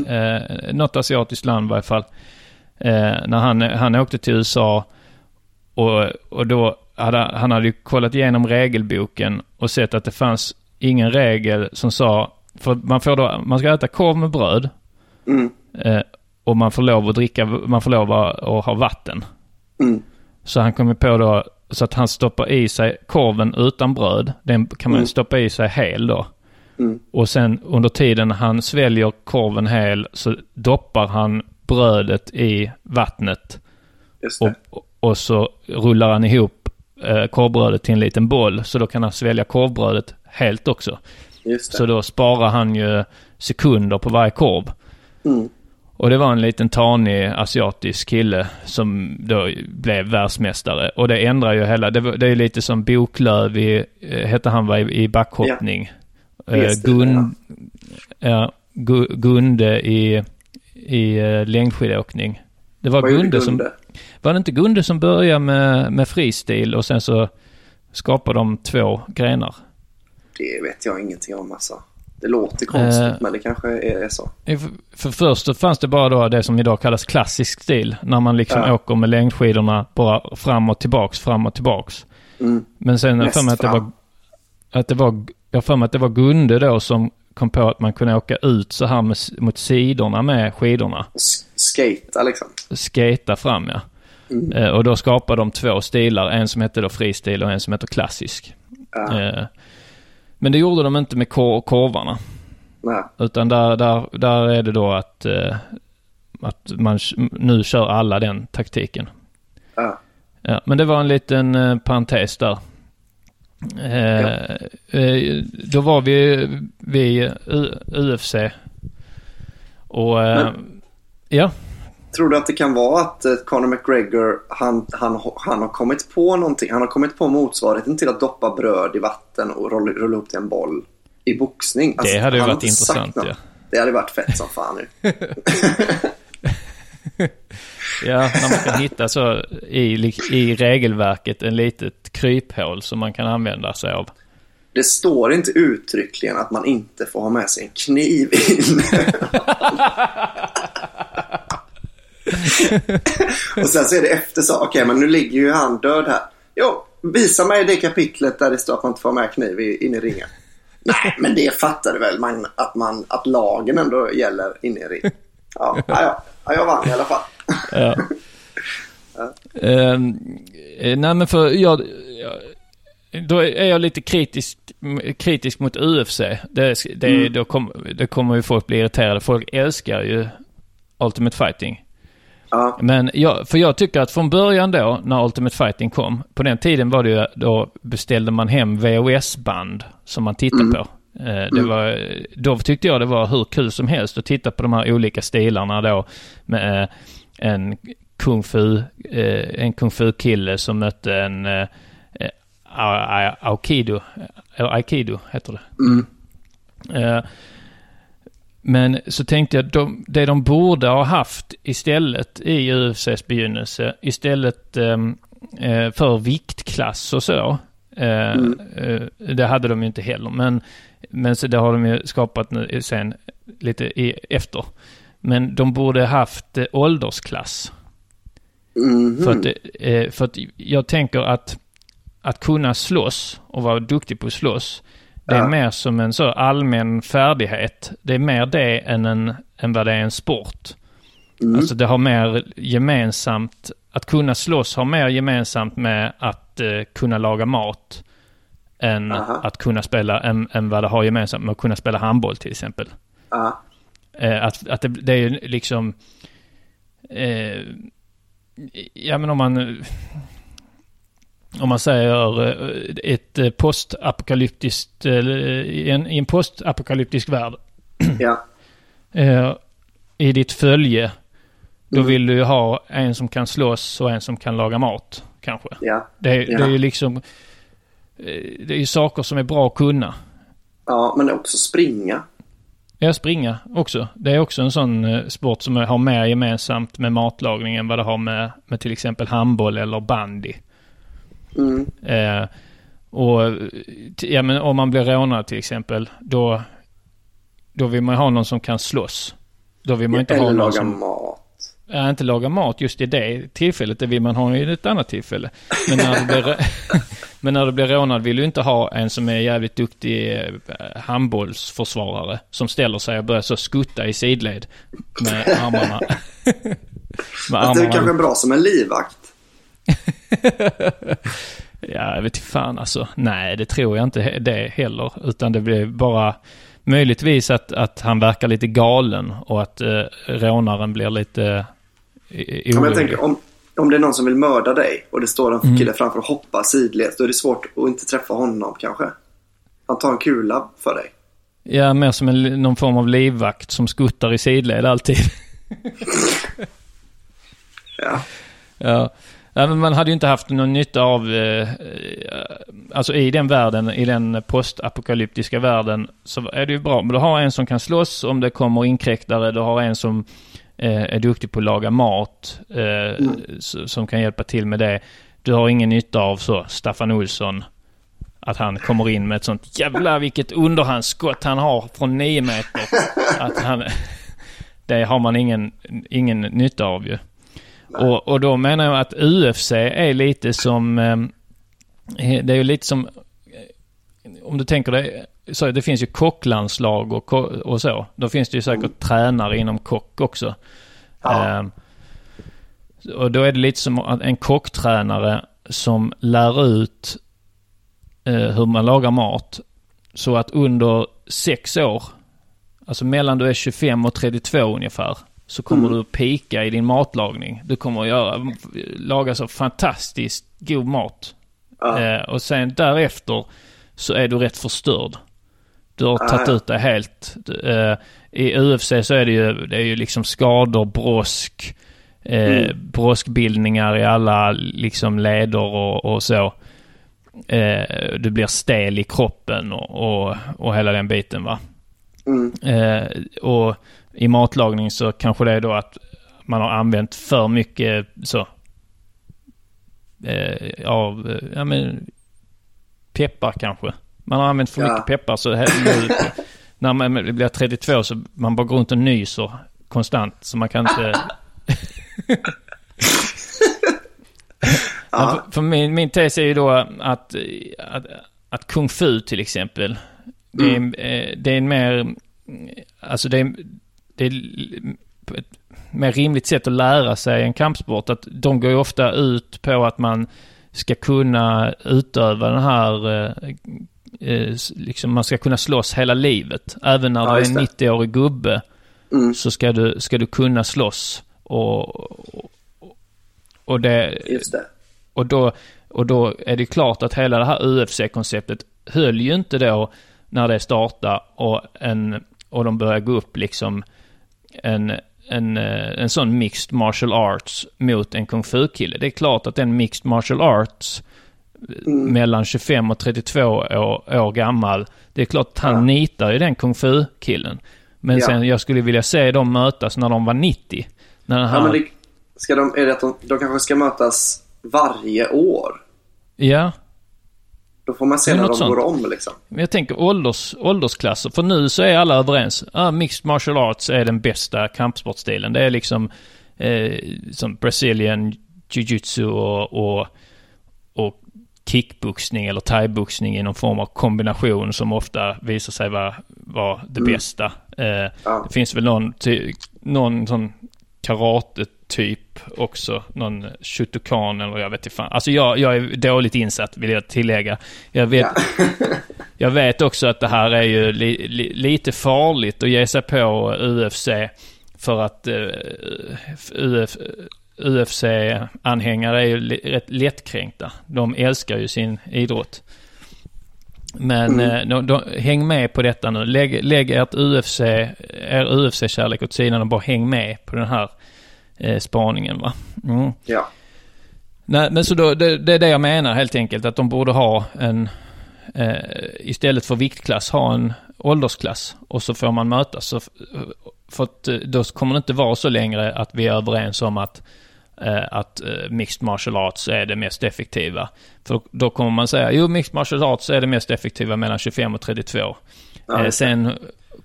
eh, något asiatiskt land i varje fall. Eh, när han, han åkte till USA och, och då hade han hade ju kollat igenom regelboken och sett att det fanns ingen regel som sa, för man får då, man ska äta korv med bröd Mm. Och man får lov att dricka, man får lov att, ha vatten. Mm. Så han kom ju på då, så att han stoppar i sig korven utan bröd, den kan man Mm. stoppa i sig hel då. Mm. Och sen under tiden han sväljer korven hel så doppar han brödet i vattnet och, och så rullar han ihop eh, korvbrödet till en liten boll. Så då kan han svälja korvbrödet helt också. Så då sparar han ju sekunder på varje korv. Mm. Och det var en liten tanig asiatisk kille som då blev världsmästare. Och det ändrar ju hela, det, var, det är lite som Boklöv i, eh, hette han var i, i backhoppning. Eh, Restilen, Gun, ja, Gu- Gunde i, i eh, längdskidåkning. Det var Vad gjorde Gunde som, Gunde? var det inte Gunde som började med, med freestil och sen så skapade de två grenar? Det vet jag ingenting om alltså. Det låter konstigt Eh. men det kanske är, är så. För, för först fanns det bara då det som idag kallas klassisk stil. När man liksom Ja. åker med längdskidorna bara fram och tillbaks, fram och tillbaks. Mm. Men sen jag för mig att det var, att det var, jag för mig att det var Gunde då som kom på att man kunde åka ut så här med, mot sidorna med skidorna. Skata liksom. Skata fram ja. Mm. Eh, och då skapade de två stilar, en som hette då fristil och en som heter klassisk. Ja. Eh, men det gjorde de inte med kor- korvarna. Nej. Utan där, där, där är det då att, eh, att man nu kör alla den taktiken. Ja. Ja, men det var en liten eh, parentes där. Eh, eh, då var vi vid U- UFC. Och eh, Men- ja, Tror du att det kan vara att eh, Conor McGregor, han, han, han har kommit på någonting. Han har kommit på motsvarigheten till att doppa bröd i vatten och rulla, rulla upp till en boll i boxning. Alltså, det hade ju varit intressant. Ja. Det hade varit fett som fan nu. ja, när man kan hitta så i, i regelverket en litet kryphål som man kan använda sig av. Det står inte uttryckligen att man inte får ha med sig en kniv in. och sen så är det efter så, okej men nu ligger ju han död här. Jo, visa mig det kapitlet där det står att man inte får med kniv in i ringen. Nej, men det fattar väl man, att, man, att lagen ändå gäller inne i ringen. Ja, ja, ja, ja, jag vann i alla fall. Ja. Ehm, eh, nej men för jag, jag, då är jag lite kritisk, kritisk mot UFC. Det, det, Mm. då kom, det kommer ju folk bli irriterade. Folk älskar ju Ultimate Fighting. Ja, Men jag, för jag tycker att från början då, när Ultimate Fighting kom, på den tiden var det ju, då beställde man hem VHS-band som man tittade Mm. på. Eh, Det var, då tyckte jag det var hur kul som helst att titta på de här olika stilarna då med eh, en kung fu, eh, en kung fu-kille som mötte en aikido, aikido heter det. mm, Men så tänkte jag, de, det de borde ha haft istället i UFCs begynnelse, istället ehm, eh, för viktklass och så. eh, Mm. eh, det hade de ju inte heller, men, men så det har de ju skapat nu sen lite i, efter. Men de borde haft eh, åldersklass. mhm. För, att, eh, för att jag tänker att att kunna slåss och vara duktig på att slåss, det är Ja. mer som en så allmän färdighet. Det är mer det än, en, än vad det är en sport. Mm. Alltså det har mer gemensamt, att kunna slåss har mer gemensamt med att eh, kunna laga mat än Aha. att kunna spela, än, än vad det har gemensamt med att kunna spela handboll till exempel. Eh, att att det, det är liksom... Eh, ja men om man... Om man säger eh, ett eh, postapokalyptiskt... eh, I en, i en postapokalyptisk värld. ja, I ditt följe. Då Mm. vill du ju ha en som kan slåss och en som kan laga mat. Kanske. ja. Det, är- Ja. det är ju liksom... Det är ju saker som är bra att kunna. Ja, men också springa. Ja, springa också. Det är också en sån sport som har mer gemensamt med matlagning än vad det har med, med till exempel handboll eller bandy. Mm. Eh, och ja, men om man blir rånad till exempel, då, då vill man ha någon som kan slåss. Då vill man inte ha någon laga som... mat. ja, inte laga mat just i det tillfället, det vill man ha i ett annat tillfälle. Men när du blir, men när du blir rånad vill du inte ha en som är jävligt duktig eh, handbollsförsvarare som ställer sig och börjar så skutta i sidled med armarna. med Fast det är kanske bra som en livvakt. Ja, jag vet inte fan alltså. Nej, det tror jag inte det heller. Utan det blir bara möjligtvis att, att han verkar lite galen och att eh, rånaren blir lite eh, Ja, men orolig. jag tänker, om, om det är någon som vill mörda dig och det står en Mm. kille framför och hoppar sidleds, då är det svårt att inte träffa honom kanske. Han tar en kula för dig. Ja, mer som en, någon form av livvakt som skuttar i sidled alltid. Ja. Ja. Ja, men man hade ju inte haft någon nytta av, eh, eh, alltså i den världen, i den postapokalyptiska världen, så är det ju bra. Men du har en som kan slåss om det kommer inkräktare, du har en som eh, är duktig på att laga mat, eh, s- som kan hjälpa till med det. Du har ingen nytta av så, Staffan Olsson, att han kommer in med ett sånt jävla vilket underhandsskott han har från nio meter. Att han, det har man ingen, ingen nytta av ju. Och, och då menar jag att UFC är lite som... eh, Det är ju lite som... eh, Om du tänker dig... Så det finns ju kocklandslag och, och så. Då finns det ju säkert tränare inom kock också. Ja. Eh, och då är det lite som en kocktränare som lär ut eh, hur man lagar mat. Så att under sex år, alltså mellan du är 25 och 32 ungefär, så kommer du att pika i din matlagning. Du kommer att göra, laga så fantastiskt god mat. Ja. Eh, och sen därefter så är du rätt förstörd. Du har Ah, tagit ja. ut det helt. Du, eh, I UFC så är det ju, det är ju liksom skador, brosk, eh, broskbildningar i alla liksom leder och, och så. Eh, du blir stel i kroppen och, och, och hela den biten va. Mm. Eh, och i matlagning så kanske det är då att man har använt för mycket så eh, av, eh, ja men peppar kanske. Man har använt för Ja. mycket peppar så här, nu, när man blir 32 så man bara går runt och nyser konstant så man kan inte... Ja, för, för min, min tes är ju då att, att, att kung fu till exempel, det är, eh, det är en mer, alltså det är, det är ett mer rimligt sätt att lära sig en kampsport. Att de går ju ofta ut på att man ska kunna utöva den här, eh, eh, liksom man ska kunna slåss hela livet. Även när Ja, du är en det. 90-årig gubbe Mm. så ska du, ska du kunna slåss. Och, och, och det, Just det. och då, och då är det klart att hela det här UFC-konceptet höll ju inte då när det startade och, en, och de började gå upp liksom en, en, eh, en sån mixed martial arts mot en kung fu-kille. Det är klart att den mixed martial arts mellan 25 och 32 år, år gammal, det är klart att han Ja. nitar ju den kung fu-killen. Men Ja. sen jag skulle vilja se dem mötas när de var 90. När här, Ja, men det, ska de, är det att de, de kanske ska mötas varje år? ja. Då får man se när de sånt. går om liksom. Men jag tänker ålders, åldersklasser. För nu så är alla överens. Ah, mixed martial arts är den bästa kampsportstilen. Det är liksom eh, som Brazilian jiu-jitsu och, och, och kickboxning eller thaiboxning i någon form av kombination som ofta visar sig vara, vara det bästa. Eh, Ja. Det finns väl någon, någon sån karate-typ också. Någon shotokan eller jag vet inte fan. Alltså jag, jag är dåligt insatt vill jag tillägga. Jag vet, jag vet också att det här är ju li, li, lite farligt att ge sig på UFC. För att uh, Uf, UFC-anhängare är ju rätt lättkränkta. De älskar ju sin idrott. Men eh, de, de, häng med på detta nu. Lägg, lägg ert UFC, er UFC-kärlek åt sidan och bara häng med på den här eh, spaningen va. Mm. Ja. Nej, men så då, det, det är det jag menar helt enkelt. Att de borde ha en, eh, istället för viktklass, ha en åldersklass. Och så får man mötas. Så, för att eh, då kommer det inte vara så längre att vi är överens om att, eh, att eh, mixed martial arts är det mest effektiva. För då kommer man säga, jo mixed martial arts är det mest effektiva mellan 25 och 32. Ja, eh, sen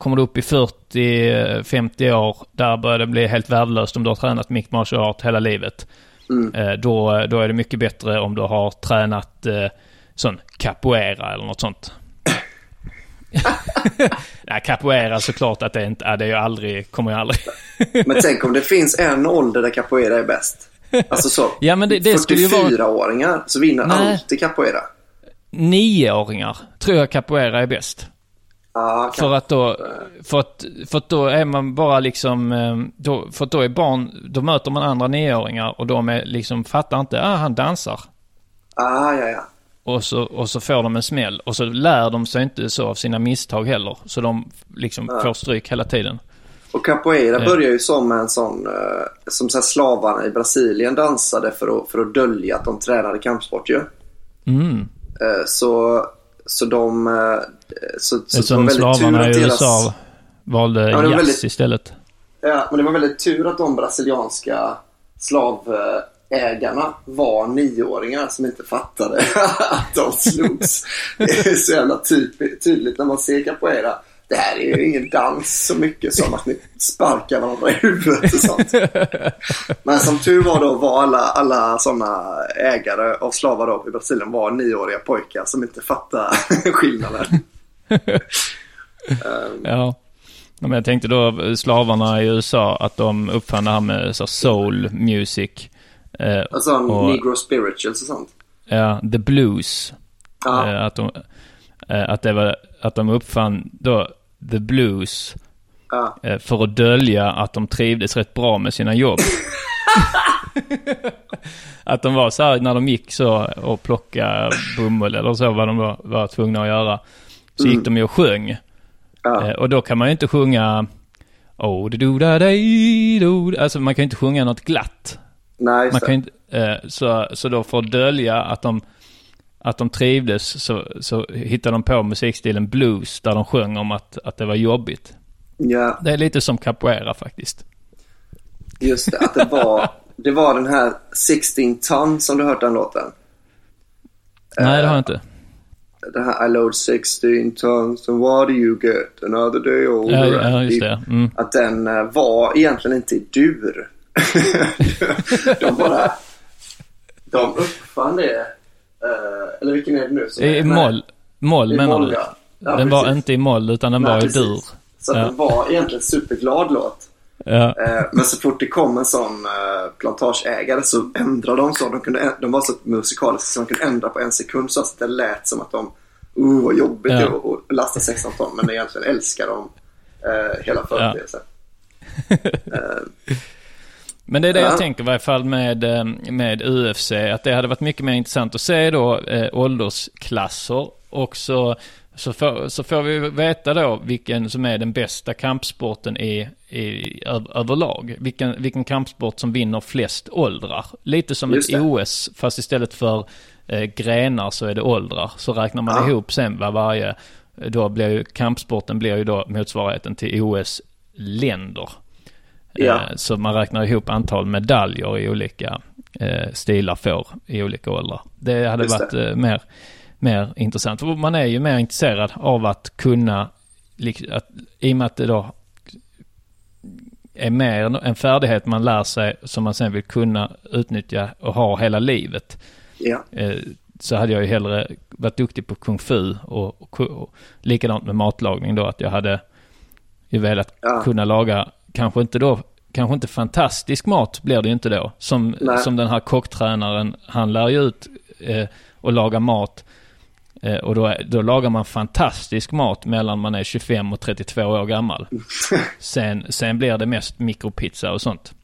kommer du upp i 40-50 år, där börjar det bli helt värdelöst om du har tränat mixed martial art hela livet. Mm. Eh, då, då är det mycket bättre om du har tränat eh, sån capoeira eller något sånt. Nej, capoeira såklart att det inte är. Det är ju aldrig, kommer ju aldrig. Men tänk om det finns en ålder där capoeira är bäst. Alltså så. Ja, men det- det skulle ju vara- 44-åringar så vinner Nej. alltid capoeira. Nioåringar tror jag capoeira är bäst. Kan... För att då, för att, för att då är man bara liksom, eh, då, för att då är barn, då möter man andra nioåringar och de är liksom, fattar inte, ah han dansar. ah, ja, ja. Och så, och så får de en smäll. Och så lär de sig inte så av sina misstag heller. Så de liksom får stryk hela tiden. Och capoeira Ja. börjar ju som en sån, eh, som så här slavarna i Brasilien dansade för att, för att dölja att de tränade kampsport ju. Mm. Eh, så, så de, eh, så, så det var slavarna i deras, USA valde Ja, jazz väldigt- istället. Ja, men det var väldigt tur att de brasilianska slavägarna var nioåringar som inte fattade att de slogs. Det är så jävla typ, tydligt när man ser capoeira. Det här är ju ingen dans så mycket som att ni sparkar varandra i huvudet och sånt. Men som tur var då var alla, alla sådana ägare av slavar då i Brasilien var nioåriga pojkar som inte fattade skillnaden. Ehm, Ja. Men jag tänkte då slavarna i USA att de uppfann det här med så soul music. Eh, Alltså och, negro spirituals och sånt. ja, the blues. Ja. Eh, att, de, eh, att, det var, att de uppfann då the blues Ja. eh, för att dölja att de trivdes rätt bra med sina jobb. att de var så här när de gick så och plockade bomull eller så vad de var, var tvungna att göra. Så gick de ju och sjöng. Ja. Eh, och då kan man ju inte sjunga Oh, do da dej, do. Alltså man kan ju inte sjunga något glatt. Nej, Man kan inte, eh, så, så då för att dölja att de, att de trivdes så, så hittade de på musikstilen blues där de sjöng om att, att det var jobbigt. Ja, Det är lite som capoeira faktiskt. just det. Att det var, det var den här 16 ton som du hört den låten. Nej, det har jag inte. Den här I load 16 tons and what do you get another day older. Ja, ja just det. Mm. Att den eh, var egentligen inte i dur. de bara... De uppfann det. Eh, eller vilken är det nu? som I är- moll. Moll I menar moll, du? ja. Ja, den var precis. inte i moll utan den Nej, var i precis. dur. Så Ja. den var egentligen en superglad låt. Ja. Eh, Men så fort det kom en sån eh, plantageägare så ändrade de så. De, kunde, de var så musikaliska så de kunde ändra på en sekund så att det lät som att de Oh, vad jobbigt Ja. att lasta 16 ton. Men egentligen älskar de eh, hela företeelsen. Eh, Men det är det Ja. jag tänker i varje fall med, eh, med UFC. Att det hade varit mycket mer intressant att se då eh, åldersklasser. Och så, så, får, så får vi veta då vilken som är den bästa kampsporten i, i, överlag. Vilken, vilken kampsport som vinner flest åldrar. Lite som Just ett det. OS fast istället för eh, grenar så är det åldrar. Så räknar man Ja. ihop sen vad varje... Då blir ju kampsporten blir ju då motsvarigheten till OS-länder. Ja. Eh, Så man räknar ihop antal medaljer i olika eh, stilar får i olika åldrar. Det hade Just varit det. eh, mer, mer intressant. För man är ju mer intresserad av att kunna, att, i och med att det då är mer en färdighet man lär sig som man sen vill kunna utnyttja och ha hela livet. ja. Så hade jag ju hellre varit duktig på kung fu och, och, och likadant med matlagning då att jag hade ju velat Ja. kunna laga, kanske inte då, kanske inte fantastisk mat blir det ju inte då. Som, Nej. som den här kocktränaren, han lär ju ut eh, och laga mat. Eh, och då, då lagar man fantastisk mat mellan man är 25 och 32 år gammal. sen, sen blir det mest mikropizza och sånt.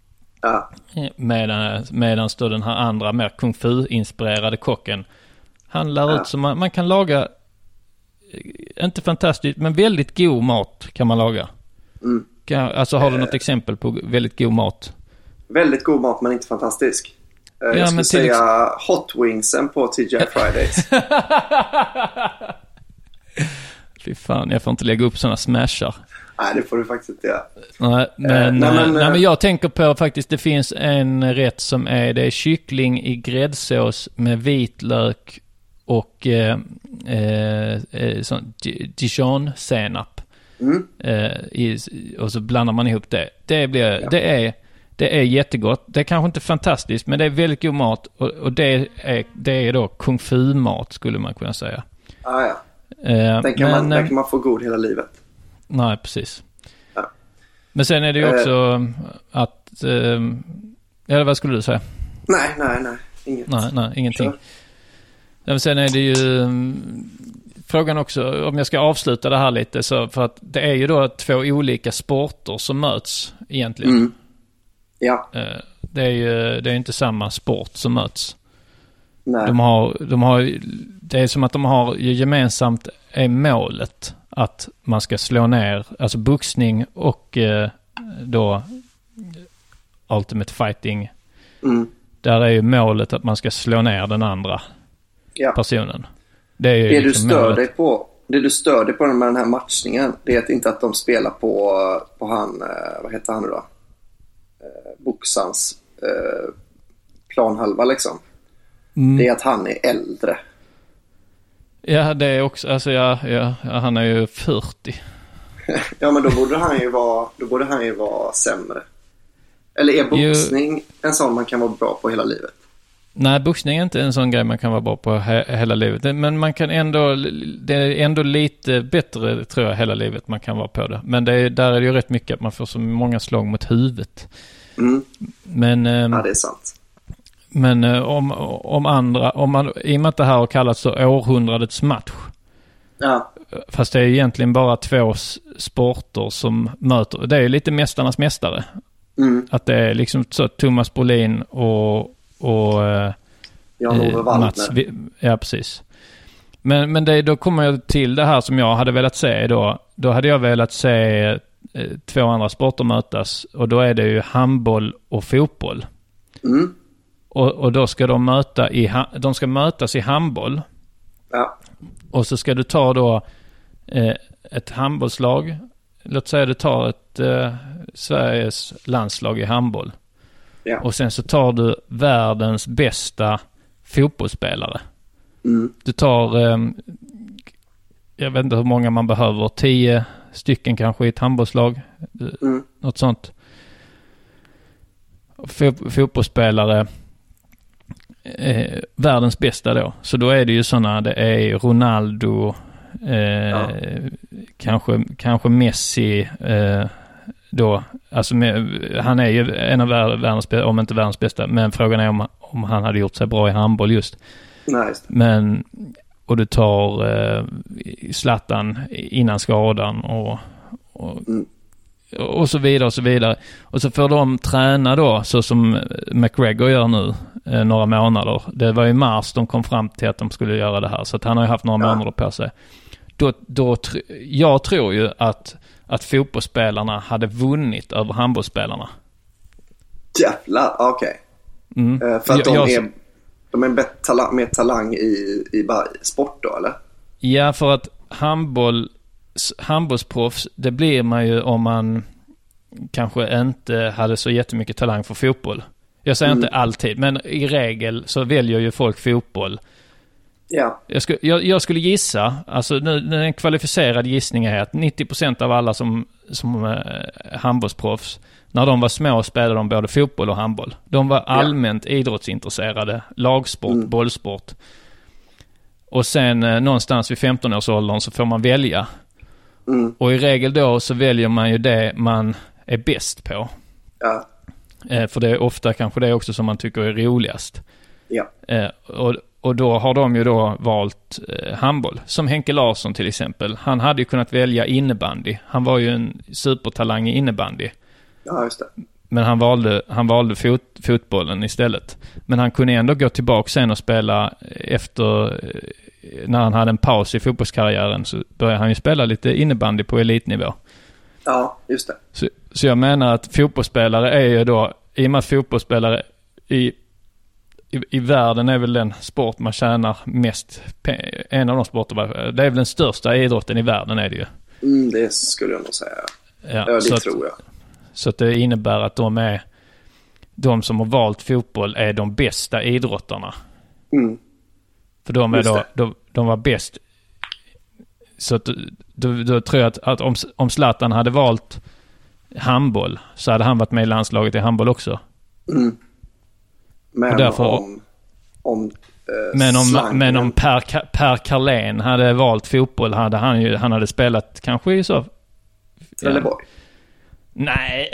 Ja. Medan, medans då den här andra mer kung fu-inspirerade kocken, han lär Ja. ut så man, man kan laga, eh, inte fantastiskt, men väldigt god mat kan man laga. Mm. Alltså har du något exempel på väldigt god mat? Väldigt god mat men inte fantastisk. Eh, Ja, jag skulle men till säga hot wingsen på TGI Fridays. Fy fan, jag får inte lägga upp sådana smashar. Nej, det får du faktiskt inte göra. Nej, men, nej, men, eh, nej, eh, men jag tänker på faktiskt, det finns en rätt som är, det är kyckling i gräddsås med vitlök och eh, eh, eh, Dijon-senap. Mm. Eh, i, och så blandar man ihop det. Det, blir, det, är, det är jättegott. Det är kanske inte fantastiskt, men det är väldigt god mat. Och, och det, är, det är då kung fu-mat, skulle man kunna säga. Ah, ja. Eh, Den, kan men, man, den eh, kan man få god hela livet. Nej, precis. Ja. Men sen är det ju Eh. också att... Eh, eller vad skulle du säga? Nej, nej, nej. Inget. Nej, nej, ingenting. Ja, men sen är det ju mm, frågan också, om jag ska avsluta det här lite, så för att det är ju då två olika sporter som möts egentligen. Mm. Ja, Eh, Det är ju det är inte samma sport som möts. nej. De har, de har, det är som att de har gemensamt är målet att man ska slå ner, alltså boxning och eh, då Ultimate Fighting. Mm. Där är ju målet att man ska slå ner den andra Ja. personen. Det är Det du liksom stör målet. dig på, det du stör dig på med den här matchningen, det är inte att de spelar på, på han, eh, vad heter han nu då? Eh, Boxans eh, planhalva liksom. Mm. Det är att han är äldre. Ja, det är också, alltså ja, ja, han är ju 40. Ja, men då borde han ju vara, då borde han ju vara sämre. Eller är boxning en sån man kan vara bra på hela livet? Nej, boxning är inte en sån grej man kan vara bra på he- hela livet. Men man kan ändå, det är ändå lite bättre tror jag hela livet man kan vara på det. Men det är, där är det ju rätt mycket att man får så många slag mot huvudet. Mm. Men, ehm, Ja, det är sant. men eh, om, om andra, om man, i och med att det här har kallats så århundradets match. Ja, Fast det är egentligen bara två sporter som möter. Det är lite Mästarnas Mästare. mm. Att det är liksom så Thomas Brolin och, och eh. Vi- Ja, precis. Men, men det, då kommer jag till det här som jag hade velat se då. Då hade jag velat se eh, två andra sporter mötas. Och då är det ju handboll och fotboll. Mm. Och, och då ska de möta i, de ska mötas i handboll. Ja, Och så ska du ta då eh, ett handbollslag. Låt säga du tar ett eh, Sveriges landslag i handboll. Ja. Och sen så tar du världens bästa fotbollsspelare. Mm. Du tar, eh, jag vet inte hur många man behöver, tio stycken kanske i ett handbollslag. Mm. Något sånt. Fo- fotbollsspelare, eh, världens bästa då. Så då är det ju sådana, det är Ronaldo, eh, Ja. kanske, kanske Messi, eh, då. Alltså med, han är ju en av vär- världens bästa, om inte världens bästa. Men frågan är om, om han hade gjort sig bra i handboll just. Nej, just. Men, och du tar eh, Zlatan innan skadan och, och, Mm. och så vidare och så vidare. Och så får de träna då, så som McGregor gör nu, eh, några månader. Det var i mars de kom fram till att de skulle göra det här, så att han har ju haft några Ja. månader på sig. Då, då, jag tror ju att, att fotbollsspelarna hade vunnit över handbollsspelarna. Jävlar, okej. Mm. Eh, För att de Jag- jag- är, de är talang, mer talang i, i bara sport då, eller? Ja, för att handboll, handbollsproffs, det blir man ju om man kanske inte hade så jättemycket talang för fotboll. Jag säger Mm. inte alltid, men i regel så väljer ju folk fotboll. Ja. Jag, sku, jag, jag skulle gissa, alltså nu, en kvalificerad gissning är att 90% av alla som, som eh, handbollsproffs, när de var små spelade de både fotboll och handboll. De var allmänt idrottsintresserade, lagsport, Mm. bollsport. Och sen eh, någonstans vid 15-årsåldern så får man välja. Mm. Och i regel då så väljer man ju det man är bäst på. Ja. Eh, för det är ofta kanske det också som man tycker är roligast. Ja. Eh, och, och då har de ju då valt eh, handboll. Som Henke Larsson till exempel. Han hade ju kunnat välja innebandy. Han var ju en supertalang i innebandy. Ja, just det. Men han valde, han valde fot, fotbollen istället. Men han kunde ändå gå tillbaka sen och spela efter, eh, när han hade en paus i fotbollskarriären så började han ju spela lite innebandy på elitnivå. Ja, just det. Så, så jag menar att fotbollsspelare är ju då, i och med att fotbollsspelare i, i, i världen är väl den sport man tjänar mest, en av de sporter, det är väl den största idrotten i världen är det ju. Mm, det skulle jag nog säga. Ja, Ja, det så, tror jag. så att det innebär att de är, de som har valt fotboll är de bästa idrottarna. Mm. För de, är då, de, de var bäst Så att, då, då tror jag att, att om, om Zlatan hade valt handboll så hade han varit med i landslaget i handboll också. Men därför- om... om eh, Men om, slangen- men om Per, per Carlén hade valt fotboll hade han ju, han hade spelat kanske i så... Trelleborg. Nej.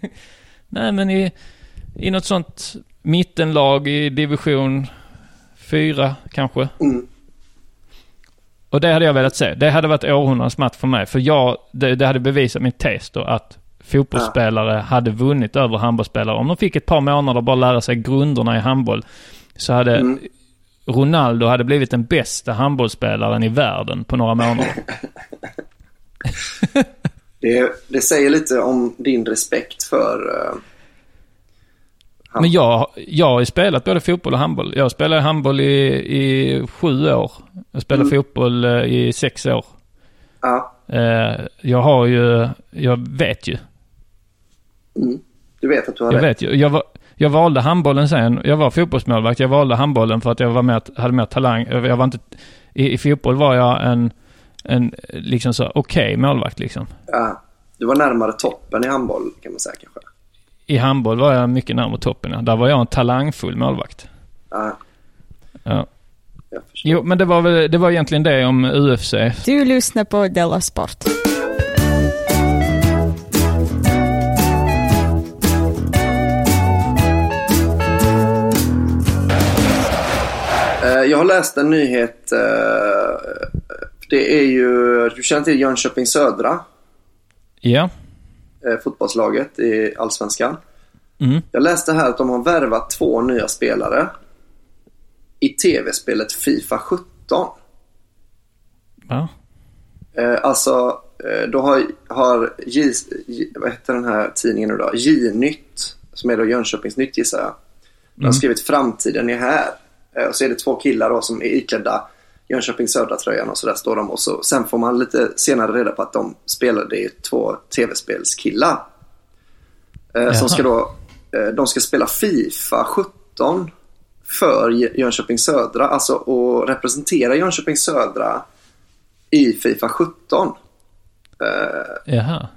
Nej, men i, i något sånt mittenlag i division 4 kanske. Mm. Och det hade jag velat se. Det hade varit århundradets match för mig. För jag, det, det hade bevisat min tes då att fotbollsspelare hade vunnit över handbollsspelare. Om de fick ett par månader bara lära sig grunderna i handboll så hade Mm. Ronaldo hade blivit den bästa handbollsspelaren i världen på några månader. Det, det säger lite om din respekt för... han- Men jag, jag har ju spelat både fotboll och handboll. Jag spelade handboll i, i sju år. Jag spelade fotboll eh, i sex år. Ja, Eh, Jag har ju, jag vet ju. Du vet att du har Jag rätt. vet. Jag, var, jag valde handbollen sen. Jag var fotbollsmålvakt. Jag valde handbollen för att jag var mer, hade mer talang. Jag var inte, i, I fotboll var jag en, en liksom så okej målvakt liksom. Ja, du var närmare toppen i handboll kan man säga kanske. I handboll var jag mycket närmare toppen. Ja. Där var jag en talangfull målvakt. Ja, Ja. Jo, men det var, väl, det var egentligen det om UFC. Du lyssnar på Della Sport. Jag har läst en nyhet. eh, Det är ju, du känner till Jönköping Södra, Ja. eh, fotbollslaget i Allsvenskan. Mm. Jag läste här att de har värvat två nya spelare i tv-spelet Fifa 17. ja. Eh, alltså, då har, har J, vad heter den här tidningen nu då? J-nytt, som är då Jönköpings Nytt gissar jag. De har skrivit Framtiden är här. Eh, och så är det två killar då som är iklädda Jönköping Södra-tröjan och så där står de. Och så, sen får man lite senare reda på att de spelade i två tv-spelskillar. Eh, som ska då, eh, de ska spela Fifa 17 för Jönköping Södra. Alltså och representera Jönköping Södra i Fifa 17. Eh, Jaha.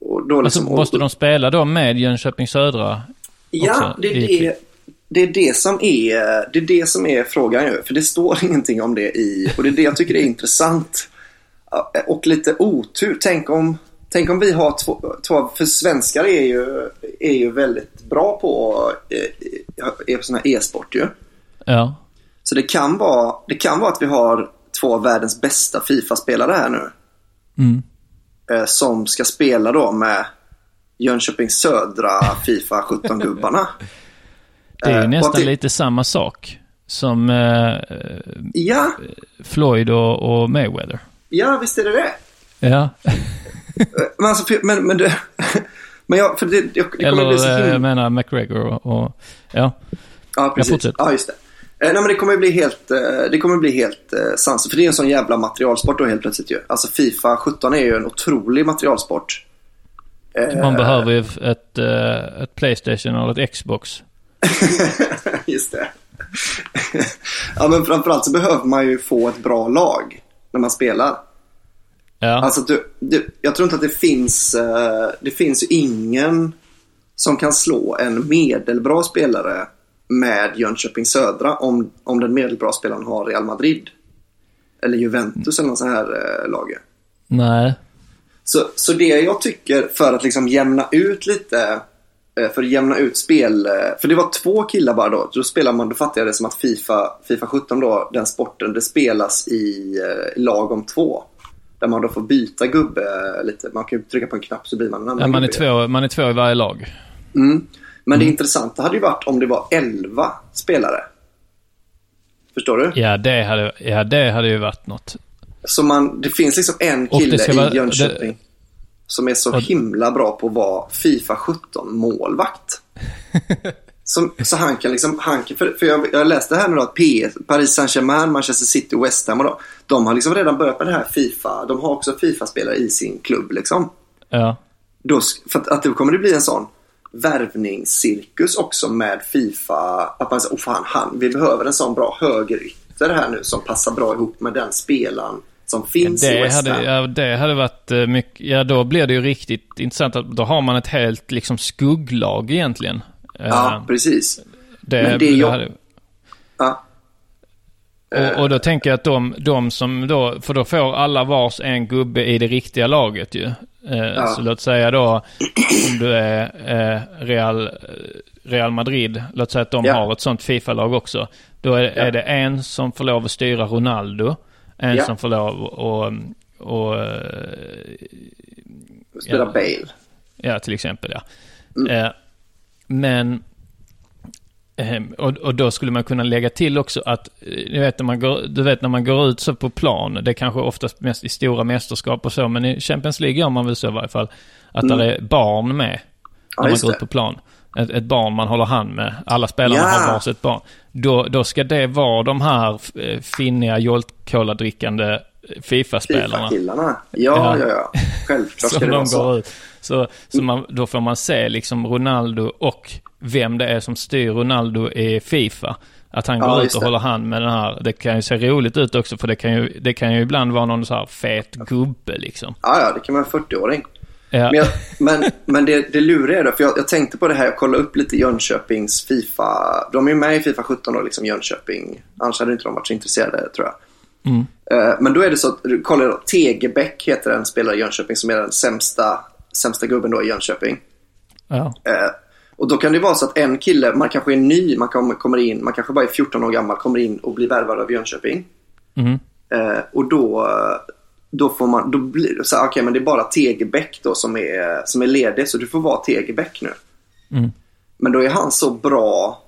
och då Alltså, liksom, måste de spela då med Jönköping Södra? Ja, också det är det, det är det som är, det är det som är frågan ju. För det står ingenting om det i, och det är det jag tycker är intressant. Och lite otur. Tänk om, tänk om vi har två, två för svenskar är ju, är ju väldigt bra på, eh, är på sån här e-sport ju. Ja. Så det kan, vara, det kan vara att vi har två av världens bästa Fifa-spelare här nu. Mm. Eh, som ska spela då med Jönköping Södra Fifa 17-gubbarna. Det är ju Eh, nästan det- lite samma sak som eh, Ja, Floyd och, och Mayweather. ja visst är det det. Ja. Men alltså, men, men det... Men jag, för det, det, det kommer Eller bli så eh, jag himla... menar McGregor och, och ja. Ja, precis. Ja, just det. Eh, nej, men det kommer bli helt, eh, det kommer bli helt eh, sans. För det är en sån jävla materialsport då helt plötsligt ju. Alltså Fifa 17 är ju en otrolig materialsport. Eh, Man behöver ju ett, eh, ett Playstation eller ett Xbox. Just det. ja, men framförallt så behöver man ju få ett bra lag när man spelar. Ja. Alltså, du, du, jag tror inte att det finns, eh, det finns ju ingen som kan slå en medelbra spelare med Jönköping Södra om, om den medelbra spelaren har Real Madrid. Eller Juventus eller någon sån här eh, lag. Nej. Så, så det jag tycker för att liksom jämna ut lite, för att jämna ut spel, eh, för det var två killar bara då. Då spelar man, då fattar jag det som att Fifa, Fifa 17 då, den sporten, det spelas i eh, lag om två. Där man då får byta gubbe eh, lite. Man kan ju trycka på en knapp så blir man en annan Ja, man, är två, man är två i varje lag. Mm. Men det intressanta hade ju varit om det var 11 spelare. Förstår du? Ja, det hade, ja, det hade ju varit något. Så man, det finns liksom en kille i vara- Jönköping det- som är så Och- himla bra på att vara Fifa 17-målvakt. så, så han kan liksom, han kan, för, för jag, jag läste här nu då att PS, Paris Saint-Germain, Manchester City, West Ham och då, de har liksom redan börjat med det här Fifa. De har också Fifa-spelare i sin klubb liksom. Ja. Då, för att, att det kommer det bli en sån värvningscirkus också med Fifa. Att man säger, oh fan, han, vi behöver en sån bra högerytter här nu som passar bra ihop med den spelaren som finns i Det West Ham. hade, ja, det hade varit eh, mycket, ja då blir det ju riktigt intressant. Att, då har man ett helt liksom skugglag egentligen. Eh, Ja, precis. det, men det är ju- hade, Ja. och, och då tänker jag att de, de som då, för då får alla vars en gubbe i det riktiga laget ju. Eh, Så låt säga då om du är eh, Real, eh, Real Madrid, låt säga att de Ja. har ett sånt Fifa-lag också. Då är, är det en som får lov att styra Ronaldo, en Ja. som får lov att och, eh, Spela Ja. Bale. Ja, till exempel ja. Mm. Eh, men... Eh, och, och då skulle man kunna lägga till också att, eh, du vet, när man går, du vet när man går ut så på plan, det är kanske oftast mest i stora mästerskap och så, men i Champions League gör man väl så i varje fall, att där är barn med Mm. Ja, när man går det. ut på plan. Ett, ett barn man håller hand med, alla spelarna Ja. har varsitt barn. Då, då ska det vara de här eh, finniga Jolt-Cola-drickande eh, Fifa-spelarna. Fifa-killarna. Ja, Ja. ja. Självklart ska det vara de så. ut. Så, så man, då får man se liksom Ronaldo och vem det är som styr Ronaldo i Fifa. Att han Ja, går ut och det. håller hand med den här. Det kan ju se roligt ut också för det kan ju, det kan ju ibland vara någon så här fet gubbe liksom. Ja, ja, det kan vara en 40-åring. Ja, Men, jag, men, men det, det luriga är då, för jag, jag tänkte på det här, jag kollade upp lite Jönköpings Fifa. De är ju med i Fifa 17 och liksom Jönköping. Annars hade inte de varit så intresserade tror jag. Mm. Eh, men då är det så att, kolla då, Tegebäck heter en spelare i Jönköping som är den sämsta, sämsta gubben då i Jönköping. ja. Eh, och då kan det vara så att en kille, man kanske är ny, man kom, kommer in, man kanske bara är 14 år gammal, kommer in och blir värvad av Jönköping. Mm. Eh, och då, då får man, då blir det så här, okej men det är bara Tegebäck då som är, som är ledig så du får vara Tegebäck nu. Mm. Men då är han så bra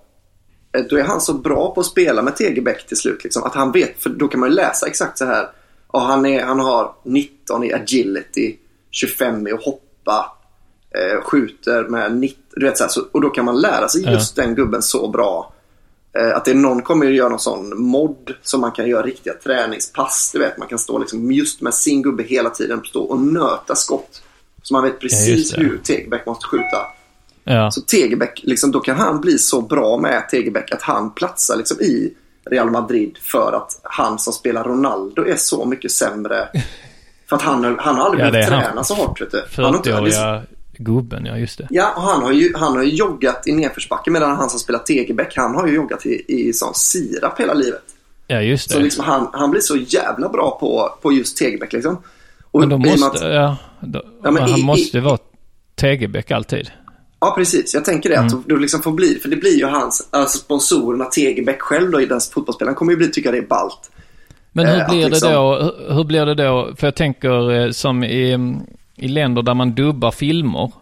eh, då är han så bra på att spela med Tegebäck till slut. Liksom, att han vet, för då kan man ju läsa exakt så här. Ja, han, är, han har 19 i agility, 25 i att hoppa, eh, skjuter med 90, du vet så här, så, Och då kan man lära sig just den gubben så bra. Eh, att det är någon kommer att göra någon sån mod som man kan göra riktiga träningspass. Du vet, man kan stå liksom just med sin gubbe hela tiden stå och nöta skott. Så man vet Ja, precis det. hur Tegebäck måste skjuta. ja. Så Tegebäck, liksom, då kan han bli så bra med Tegebäck att han platsar liksom i Real Madrid för att han som spelar Ronaldo är så mycket sämre. För att han, har- han har aldrig Ja, han. träna så hårt. Vet du. Han har inte- liksom- 40-åriga gubben, ja just det. Ja, och han har ju, han har ju joggat i nedförsbacke medan han som spelar Tegebäck, han har ju joggat i, i sån sirap hela livet. Ja just Så det. liksom han, han blir så jävla bra på, på just Tegebäck liksom. Och Men då måste, att- ja, då, Ja, men han i- måste i- vara Tegebäck alltid. Ja, precis. Jag tänker det. Att Mm. du liksom får bli, för det blir ju hans, alltså sponsorerna Tegebäck själv då i den fotbollsspelaren kommer ju bli, tycka det är ballt. Men hur Eh, blir liksom- det då? Hur, hur blir det då? För jag tänker eh, som i, i länder där man dubbar filmer.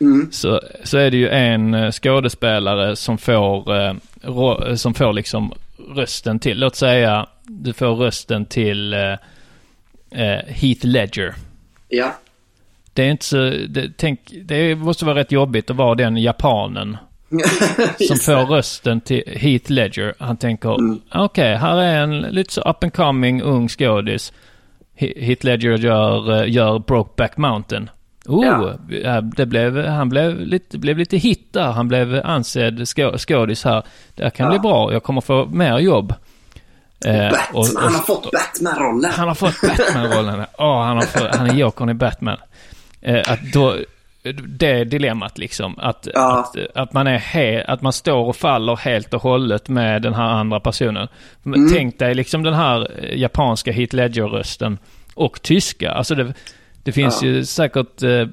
Mm. Så, så är det ju en eh, skådespelare som får, eh, rå, eh, som får liksom rösten till, låt säga du får rösten till eh, eh, Heath Ledger. Ja. Det är inte så, det, tänk, det måste vara rätt jobbigt att vara den japanen som får rösten till Heath Ledger. Han tänker, Mm. okej, här är en lite så up and coming ung skådis. He- Heath Ledger gör, eh, gör Brokeback Mountain. Oh, Ja. ja, det blev, han blev lite, blev lite hit där. Han blev ansedd skå, skådis här. Det här kan Ja. bli bra. Jag kommer få mer jobb. Eh, Batman, och- och- han har fått Batman-rollen. han har fått Batman-rollen. Åh, han, har fått, han är Jokern i Batman. Eh, att då, det dilemmat liksom. Att, Ja. att, att, man är he, att man står och faller helt och hållet med den här andra personen. Mm. Tänk dig liksom den här eh, japanska Heath Ledger-rösten och tyska. Alltså det, det finns Ja. ju säkert eh,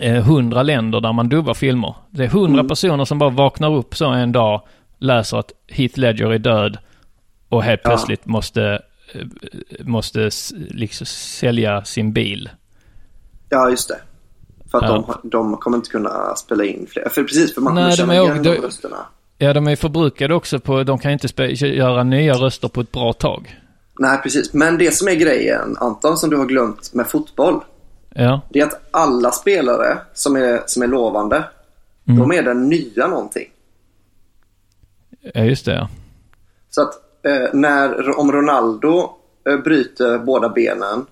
eh, hundra länder där man dubbar filmer. Det är hundra Mm. personer som bara vaknar upp så en dag, läser att Heath Ledger är död och helt Ja. plötsligt måste, eh, måste liksom sälja sin bil. Ja, just det. För att Ja. de, de kommer inte kunna spela in fler. För precis, för man kommer Nej, de känna är- igen de- de rösterna. Ja, de är förbrukade också på, de kan inte göra nya röster på ett bra tag. Nej, precis. Men det som är grejen, Anton, som du har glömt med fotboll. Ja, Det är att alla spelare som är, som är lovande, Mm. de är den nya någonting. ja just det ja. Så att eh, när, om Ronaldo eh, bryter båda benen,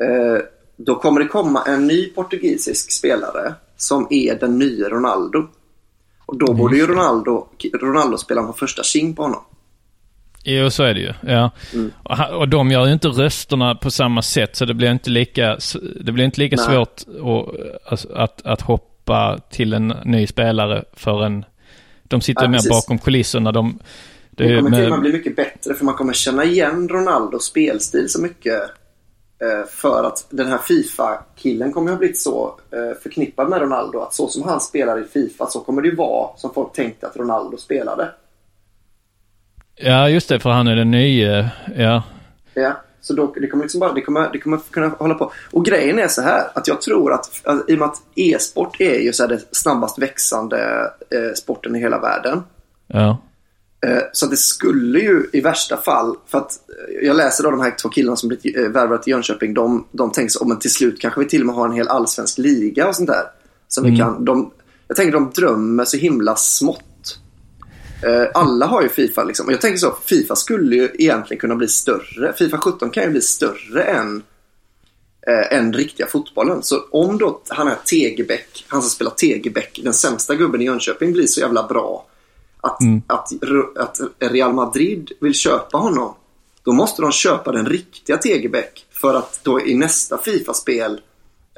eh, då kommer det komma en ny portugisisk spelare som är den nya Ronaldo. Och då borde ju Ronaldo, Ronaldo spela på första tjing på honom. Jo, så är det ju. Ja. Mm. Och, ha- de gör ju inte rösterna på samma sätt, så det blir inte lika, det blir inte lika Nej. svårt att, alltså, att, att hoppa till en ny spelare för en... De sitter Ja, mer precis. bakom kulisserna. De, det Det kommer till och med, med bli mycket bättre för man kommer känna igen Ronaldos spelstil så mycket. Eh, För att den här Fifa-killen kommer ha blivit så eh, förknippad med Ronaldo att så som han spelar i Fifa så kommer det ju vara som folk tänkte att Ronaldo spelade. ja, just det, för han är den nya. Ja, Ja, så då, det kommer liksom bara, det kommer, det kommer kunna hålla på. Och grejen är så här att jag tror att, att i och med att e-sport är ju så här det snabbast växande eh, sporten i hela världen. ja, Så att det skulle ju i värsta fall, för att eh, jag läser då de här två killarna som blivit eh, värvade till Jönköping, de, de tänker så, "Åh, men till slut kanske vi till och med har en hel allsvensk liga och sånt där. Som vi kan, de, jag tänker de drömmer så himla smått. Eh, Alla har ju Fifa liksom. Och jag tänker så, Fifa skulle ju egentligen kunna bli större. Fifa 17 kan ju bli större än eh, än riktiga fotbollen. Så om då han är Tegebäck, han som spelar Tegebäck, den sämsta gubben i Jönköping, blir så jävla bra att, att, att Real Madrid vill köpa honom, då måste de köpa den riktiga Tegebäck för att då i nästa Fifa-spel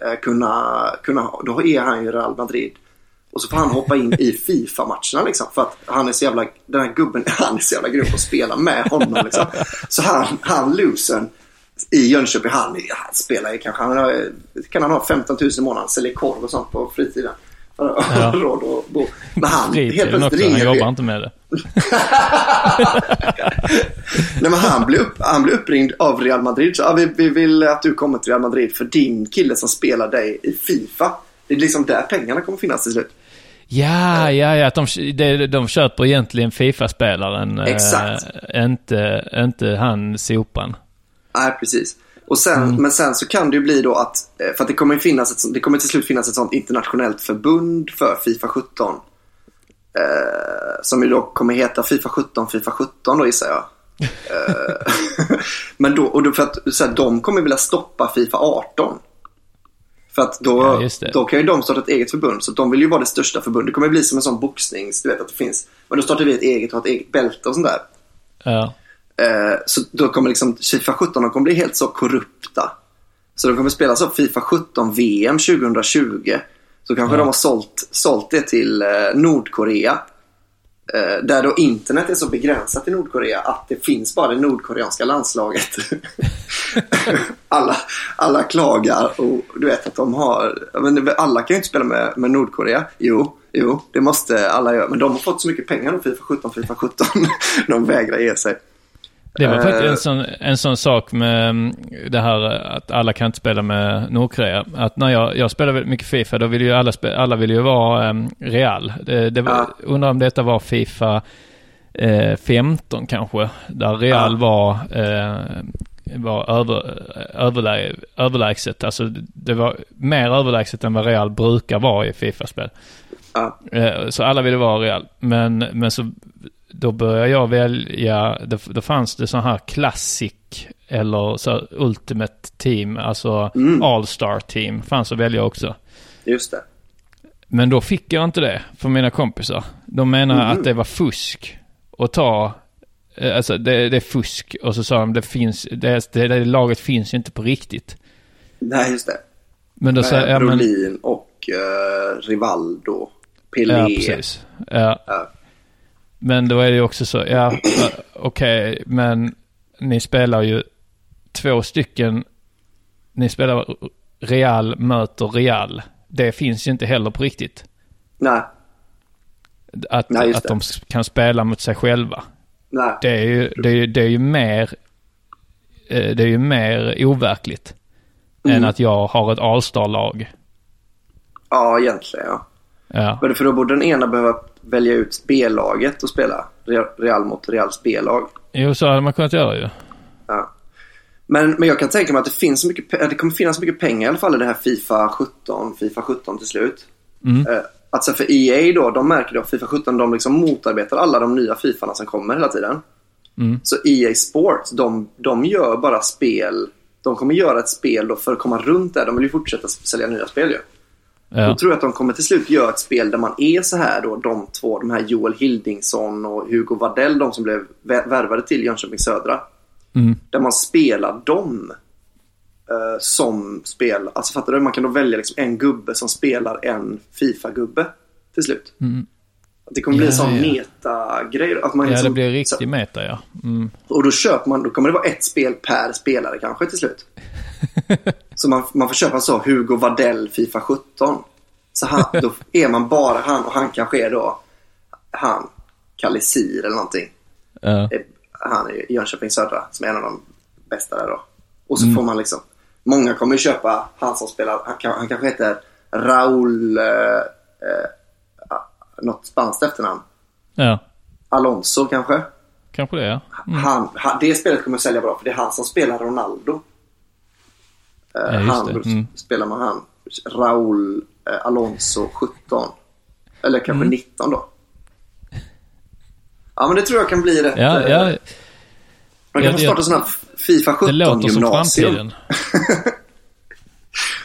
eh, kunna, kunna, då är han ju Real Madrid. Och så får han hoppa in i Fifa-matcherna liksom. För att han är så jävla, den här gubben, han är så jävla grym på att spela med honom liksom. Så han, han losern i Jönköping, han, han spelar ju kanske, han har, kan han ha 15 000 i månaden, säljer korv och sånt på fritiden. Har råd att bo. Men han, helt fritiden plötsligt också. Han ringer jobbar inte med det. Nej, men han blev, upp, han blev uppringd av Real Madrid. Så, ah, vi, vi vill att du kommer till Real Madrid för din kille som spelar dig i Fifa. Det är liksom där pengarna kommer finnas till slut. Ja, ja, ja. Att de, de, de köper egentligen Fifa-spelaren. eh, Exakt. inte, inte han sopan. Nej, precis. Och sen, Men sen så kan det ju bli då att, eh, för att det kommer, finnas ett, det kommer till slut finnas ett sånt internationellt förbund för Fifa 17. Eh, som ju då kommer heta Fifa 17, Fifa 17 då gissar jag. Eh, men då, och då för att så här, de kommer vilja stoppa Fifa 18. För att då, Ja, då kan ju de starta ett eget förbund. Så de vill ju vara det största förbundet. Det kommer bli som en sån boxnings, du vet att det finns. Men då startar vi ett eget och har ett eget bälte och sånt där. Ja. Eh, så då kommer liksom Fifa 17 de kommer bli helt så korrupta. Så de kommer spela så Fifa 17 VM 2020. Så kanske de har sålt, sålt det till eh, Nordkorea. Eh, där då internet är så begränsat i Nordkorea att det finns bara det nordkoreanska landslaget. alla, alla klagar och du vet att de har... Men alla kan ju inte spela med, med Nordkorea. Jo, jo, det måste alla göra. Men de har fått så mycket pengar då, Fifa 17, Fifa 17. de vägrar ge sig. Det var faktiskt Eh. en sån, en sån sak med mm, det här att alla kan inte spela med Nordkorea. Att när jag, jag spelar väldigt mycket Fifa, då vill ju alla, spe, alla vill ju vara um, Real. Det, det var, Ja. Undrar om detta var Fifa eh, 15 kanske, där Real Ja. var, eh, var över, överlä, överlägset. Alltså det var mer överlägset än vad Real brukar vara i Fifa-spel. Ja. Eh, Så alla ville vara Real. Men, men så då började jag välja, då, då fanns det så här classic eller så ultimate team, alltså Mm. all-star team fanns att välja också. Just det. Men då fick jag inte det för mina kompisar. De menade Mhm. att det var fusk att ta, eh, alltså det, det är fusk. Och så sa de det finns, det, det, det laget finns ju inte på riktigt. Nej, just det. Men då sa jag, men, och uh, Rivaldo. Pelé. ja precis. Ja. Ja. Men då är det ju också så, ja, eh, okej, men ni spelar ju två stycken, ni spelar Real möter Real. Det finns ju inte heller på riktigt. Nej, Att, Nej, att det. de kan spela mot sig själva. nej. Det är ju, det är ju, det är ju mer, eh, det är ju mer overkligt. Mm. Än att jag har ett All-star-lag. Ja, egentligen ja. Ja. Men för då borde den ena behöva välja ut B-laget och spela. Real- mot Reals B-lag. Jo, så hade man kunnat göra ju. Ja. Men, men jag kan tänka mig att det, finns så mycket, det kommer finnas mycket pengar i alla fall i det här Fifa 17, Fifa 17 till slut. Mm. Eh, att så för EA då, de märker då Fifa 17 de liksom motarbetar alla de nya Fifarna som kommer hela tiden. Mm. Så EA Sports, de, de gör bara spel. De kommer göra ett spel då för att komma runt det. De vill ju fortsätta sälja nya spel ju. Ja. Då tror jag att de kommer till slut göra ett spel där man är så här då, de två, de här Joel Hildingsson och Hugo Vadell, de som blev vä- värvade till Jönköping Södra. Mm. Där man spelar dem eh, som spel. Alltså fattar du? Man kan då välja liksom en gubbe som spelar en Fifa-gubbe till slut. Att det kommer bli en Mm. Ja, sån ja. meta-grej. Att man Ja, det liksom, blir så- riktig meta ja. Mm. och då köper man, då kommer det vara ett spel per spelare kanske till slut. Så man, man får köpa så Hugo Vadell Fifa 17. Så han, då är man bara han och han kanske är då han, Kalle Sir eller någonting. Ja. Eh, Han är i Jönköping Södra som är en av de bästa där då. Och så får man liksom, många kommer ju köpa han som spelar, han, kan, han kanske heter Raúl, eh, eh, något spanskt efternamn. ja. Alonso kanske. Kanske det ja. Han, han, det spelet kommer att sälja bra för det är han som spelar Ronaldo. Eh, Ja, han. Mm. spelar man han. Raúl eh, Alonso 17. Eller kanske Mm. 19 då. Ja men det tror jag kan bli rätt. Ja, eh, ja. Man Ja, kan det- starta sådana Fifa Det 17 låter som gymnasium. framtiden.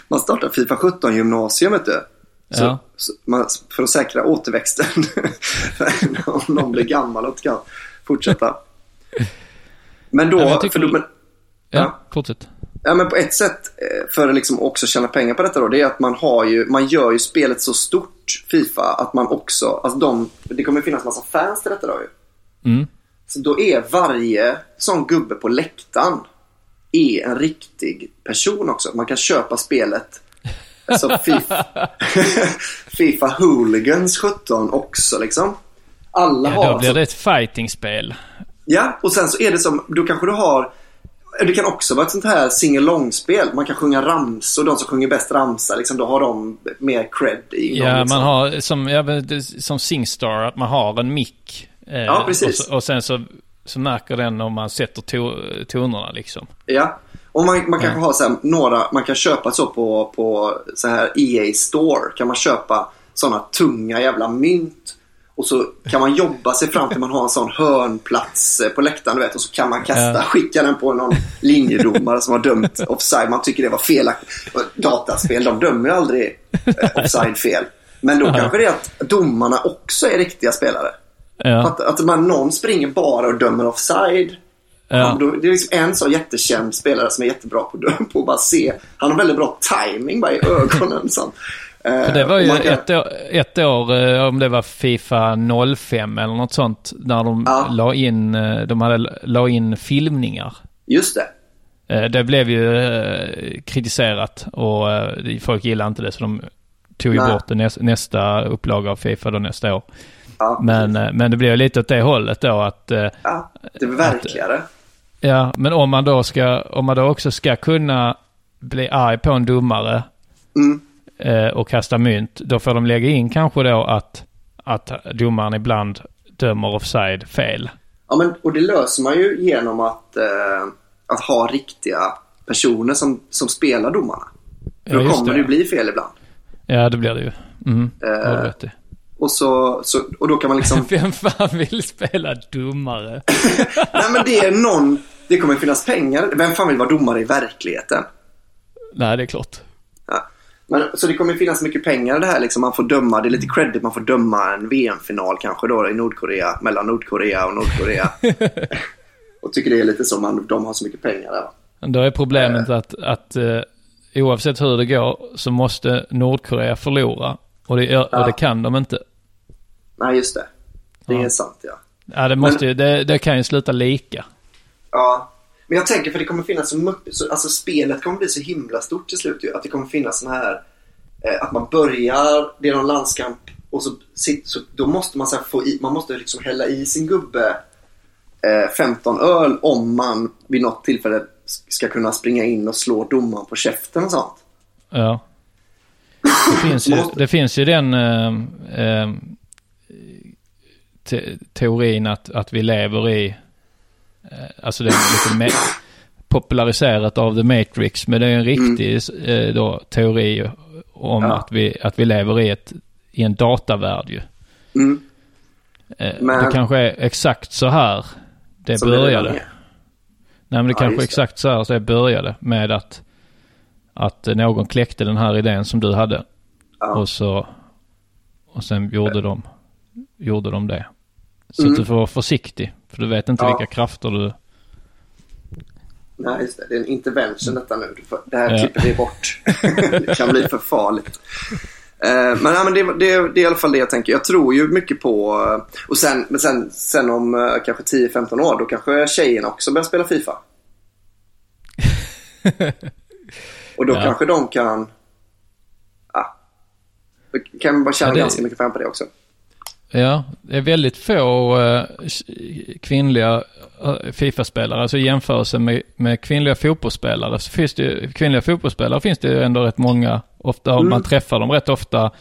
Man startar Fifa 17 gymnasium vet du. Så, Ja. så man, för att säkra återväxten. Om någon blir gammal och kan fortsätta. Men då, Ja, men för då men, Ja, Ja. fortsätt. Ja, men på ett sätt eh, för att liksom också tjäna pengar på detta då, det är att man har ju, man gör ju spelet så stort, Fifa, att man också, alltså de, det kommer finnas massa fans till detta då ju. Mm. Så då är varje sån gubbe på läktaren är en riktig person också. Man kan köpa spelet, alltså Fifa, Fifa Hooligans 17 också liksom. Alla Ja, har då blir så- det ett fightingspel. Ja, och sen så är det som, då kanske du har det kan också vara ett sånt här singalong-spel. Man kan sjunga ramsor. De som sjunger bäst ramsa, liksom, då har de mer cred i Ja, liksom. man har som, ja, som Singstar, att man har en mick. Eh, Ja, precis. Och, så, och sen så, så märker den om man sätter to, tonerna liksom. Ja. Och man, man kanske har så här, några, man kan köpa så på, på så här EA Store. Kan man köpa sådana tunga jävla mynt. Och så kan man jobba sig fram till man har en sån hörnplats eh, på läktaren, du vet. Och så kan man kasta, skicka den på någon linjedomare som har dömt offside. Man tycker det var felaktigt. Dataspel, de dömer ju aldrig eh, offside fel. Men då kanske det är att domarna också är riktiga spelare. Ja, Att, att man, någon springer bara och dömer offside. ja. Då, det är liksom en så jättekänd spelare som är jättebra på, på att bara se. Han har väldigt bra timing bara i ögonen. Så. Eh, För det var ju kan- ett år, ett år, eh, om det var Fifa 05 eller något sånt, när de Ja. la in, eh, de hade la in filmningar. Just det. Det blev ju kritiserat och folk gillade inte det så de tog ju Nej. bort det näs, nästa upplaga av Fifa då nästa år. Ja, Men, men det blev lite åt det hållet då att ja, det är verkligare. Ja, men om man då ska, om man då också ska kunna bli arg på en domare Mm. Eh, och kasta mynt, då får de lägga in kanske då att, att domaren ibland dömer offside fel. Ja, men, och det löser man ju genom att, eh, att ha riktiga personer som, som spelar domarna. För Ja, då kommer det. det bli fel ibland. Ja, det blir det ju. Mm, det Eh. rätt i. Och, så, så, och då kan man liksom... Vem fan vill spela domare? nej men det är någon... Det kommer finnas pengar. Vem fan vill vara domare i verkligheten? Nej, det är klart. Men, så det kommer finnas mycket pengar i det här. Liksom. Man får döma, det är lite credit, man får döma en VM-final kanske då i Nordkorea, mellan Nordkorea och Nordkorea. och tycker det är lite som man, de har så mycket pengar där. Då är problemet att, att eh, oavsett hur det går så måste Nordkorea förlora. Och det, och Ja. det kan de inte. Nej, just det. Det Ja. är sant ja. Ja, det, måste ju, det, det kan ju sluta lika. Ja. Men jag tänker för det kommer finnas så mycket, så, alltså spelet kommer bli så himla stort till slut ju. Att det kommer finnas sån här, eh, att man börjar, det är någon landskamp och så, så då måste man så få i, man måste liksom hälla i sin gubbe eh, 15 öl om man vid något tillfälle ska kunna springa in och slå domaren på käften och sånt. Ja. Det finns ju, det finns ju den eh, eh, te, teorin att, att vi lever i, alltså det är lite me- populariserat av The Matrix, men det är en riktig eh, då, teori om Ja. att, vi, att vi lever i, ett, i en datavärld ju. Mm. Eh, Men- Det kanske är exakt så här det Som det började. är. Nej men det Ja, kanske är det. exakt så här så det började med att, att någon kläckte den här idén som du hade. Ja. Och så... Och sen gjorde de, gjorde de det. Så Mm. att du får vara försiktig. För du vet inte Ja. vilka krafter du... Nej, just det. Det är en intervention detta nu. Det här Ja. klipper vi bort. det kan bli för farligt. Eh, Men, nej, men det, det, det är i alla fall det jag tänker. Jag tror ju mycket på... eh, Och sen, men sen, sen om eh, kanske 10-15 år, då kanske tjejerna också börjar spela FIFA. Och då Ja. kanske de kan... Ja. Kan man bara tjäna Ja, det- ganska mycket pengar på det också. Ja, det är väldigt få eh, kvinnliga eh, Fifa-spelare. Alltså i jämförelse med, med kvinnliga fotbollsspelare så finns det ju- kvinnliga fotbollsspelare finns det ju ändå rätt många. Ofta Mm. man träffar dem rätt ofta.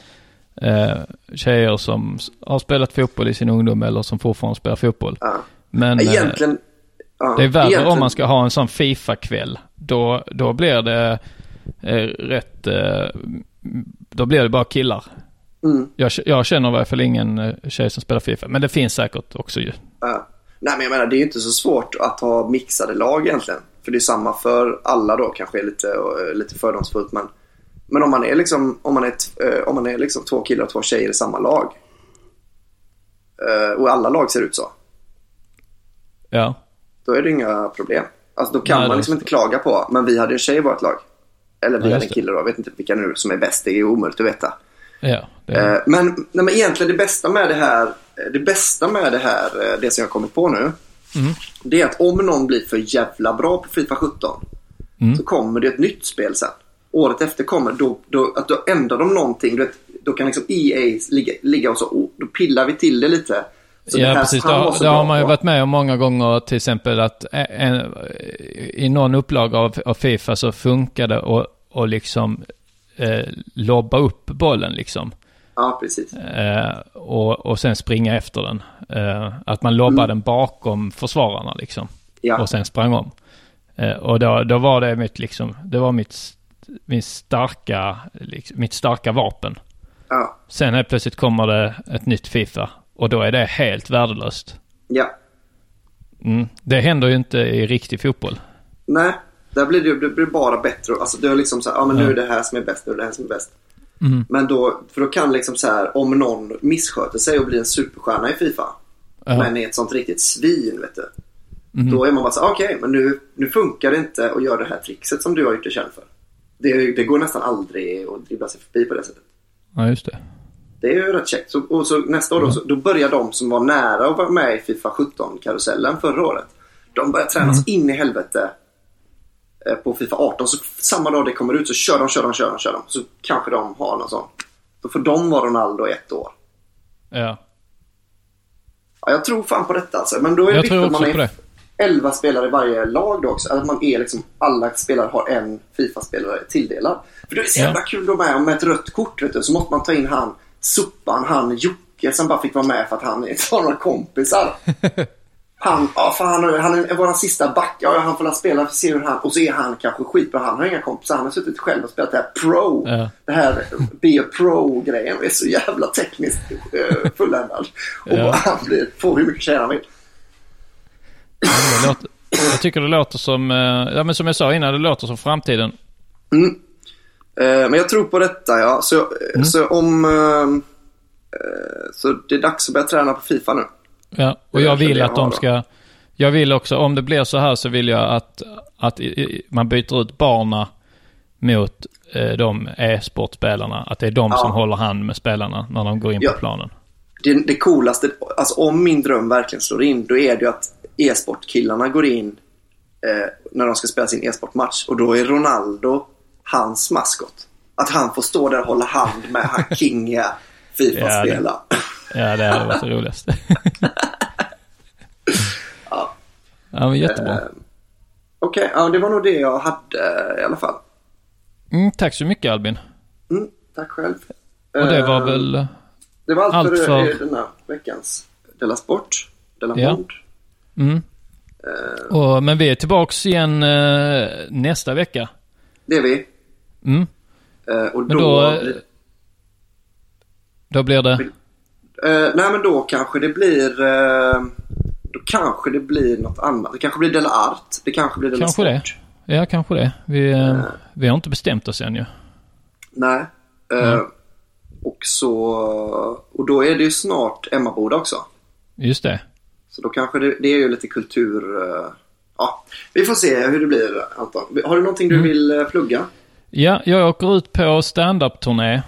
Eh, tjejer som har spelat fotboll i sin ungdom eller som fortfarande spelar fotboll. Ja. Men eh, Egentligen... ja, det är värre egentligen- om man ska ha en sån Fifa-kväll. Då, då blir det eh, rätt... Eh, då blir det bara killar. Mm. Jag, jag känner i varje fall ingen eh, tjej som spelar Fifa. Men det finns säkert också ju. Ja. Nej men jag menar det är ju inte så svårt att ha mixade lag egentligen. För det är samma för alla då kanske är lite, eh, lite fördomsfullt men. Men om man är liksom, om man är, eh, om man är liksom två killar och två tjejer i samma lag. Och alla lag ser ut så. Ja. Då är det inga problem. Alltså då kan Nej, man liksom inte klaga på. Men vi hade en tjej i vårt lag. Eller vi Ja, hade en kille då. Jag vet inte vilka nu som är bäst. Det är omöjligt att veta. Ja. Det Eh, Men, nej, men egentligen det bästa med det här, det bästa med det här, eh, det som jag har kommit på nu. Det är att om någon blir för jävla bra på Fifa 17 Mm. så kommer det ett nytt spel sen. Året efter kommer, då, då, att då ändrar de någonting. Du vet, då kan liksom EA ligga, ligga och så, då pillar vi till det lite. Så det ja, här precis. Det, har- det har man ju varit med om många gånger. Till exempel att en, i någon upplaga av, av Fifa så funkar det att och liksom eh, lobba upp bollen liksom. Ja, precis. Eh, och, och sen springa efter den. Eh, att man lobbar den bakom försvararna liksom. Mm. Ja. Och sen sprang om. Eh, och då, då var det mitt liksom, det var mitt, min starka, liksom, mitt starka vapen. Ja. Sen helt plötsligt kommer det ett nytt Fifa. Och då är det helt värdelöst. ja. Mm. Det händer ju inte i riktig fotboll. Nej, där blir det, det blir bara bättre. Alltså det är liksom så här, ja men nu är det här som är bäst, nu är det här som är bäst. Mm. Men då, för då kan liksom så här, om någon missköter sig och blir en superstjärna i Fifa. Ja. Men är ett sånt riktigt svin, vet du. Mhm. Då är man bara så här, okej, men nu, nu funkar det inte att göra det här trixet som du har gjort dig känd för. Det, det går nästan aldrig att dribbla sig förbi på det sättet. Ja, just det. Det är ju rätt käckt. Så, och så nästa år då, så, då börjar de som var nära att vara med i Fifa 17-karusellen förra året. De börjar tränas in i helvete på Fifa 18. Så samma dag det kommer ut så kör de, kör de, kör de, kör de. Så kanske de har någon sån. Då får de vara Ronaldo ett år. Ja. Ja, jag tror fan på detta alltså. Men då är det Jag viktigt tror att man också på är det. 11 spelare i varje lag då också. Att man är liksom, alla spelare har en Fifa-spelare tilldelad. För det är så Ja. jävla kul då med, med ett rött kort vet du. Så måste man ta in han Suppan, han Jocke som bara fick vara med för att han inte har några kompisar. Han, ja, för han, han är vår sista back. Ja, han får la spela för se hur han... Och så är han kanske skitbra. Han har inga kompisar. Han har suttit själv och spelat det här pro. Ja. Det här be a pro-grejen. Är så jävla tekniskt uh, fulländad. Och Ja. han blir, får hur mycket tjejer han vill. Det låter, jag tycker det låter som, eh, ja men som jag sa innan, det låter som framtiden. Eh, Men jag tror på detta ja. Så, Mm. så om... eh, Så det är dags att börja träna på Fifa nu. Ja, och jag vill att de ska... Jag vill också, om det blir så här så vill jag att, att man byter ut barna mot eh, de e-sportspelarna. Att det är de Ja. som håller hand med spelarna när de går in Ja. på planen. Det, det coolaste, alltså om min dröm verkligen slår in, då är det ju att e-sportkillarna går in eh, när de ska spela sin e-sportmatch. Och då är Ronaldo hans maskot. Att han får stå där och hålla hand med han kingiga Fifa-spelaren. Ja, det hade varit det roligaste. Ja. ja, men jättebra. Eh, Okej, ja, det var nog det jag hade i alla fall. Mm, tack så mycket Albin. Mm, tack själv. Och det var Eh, väl... Det var allt, allt för, för- eh, denna veckans Della Sport. Della Ja. Podd. Mm. Och, men vi är tillbaks igen eh, nästa vecka. Det är vi. Mm. Eh, och Men då... då, eh, blir- då blir det... Eh, nej men då kanske det blir... Eh, då kanske det blir något annat. Det kanske blir Della Art. Det kanske blir Della Kanske det. Sport. Ja, kanske det. Vi, eh, vi har inte bestämt oss än ju. Nej. Eh, Mm. Och så... Och då är det ju snart Emmaboda också. Just det. Så då kanske det, det är ju lite kultur... eh, Ja, vi får se hur det blir Anton. Har du någonting du Mm. vill eh, plugga? Ja, jag åker ut på stand-up-turné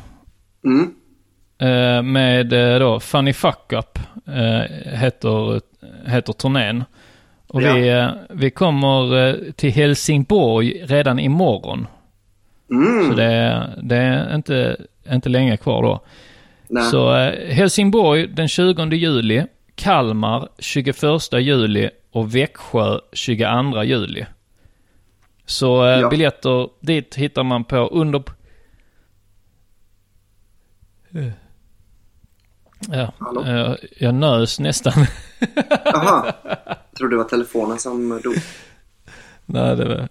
Mm. Eh, med eh, då Funny Fuck Up, eh, heter, heter turnén. Och Ja. vi, vi kommer till Helsingborg redan imorgon. Mm. Så det, är- det är inte, inte länge kvar då. Nej. Så Helsingborg den 20 juli, Kalmar 21 juli och Växjö 22 juli. Så Ja. biljetter dit hittar man på under... Ja, Hallå? eh, jag nös nästan. Jaha. Jag trodde det var telefonen som dog. Nej, det var...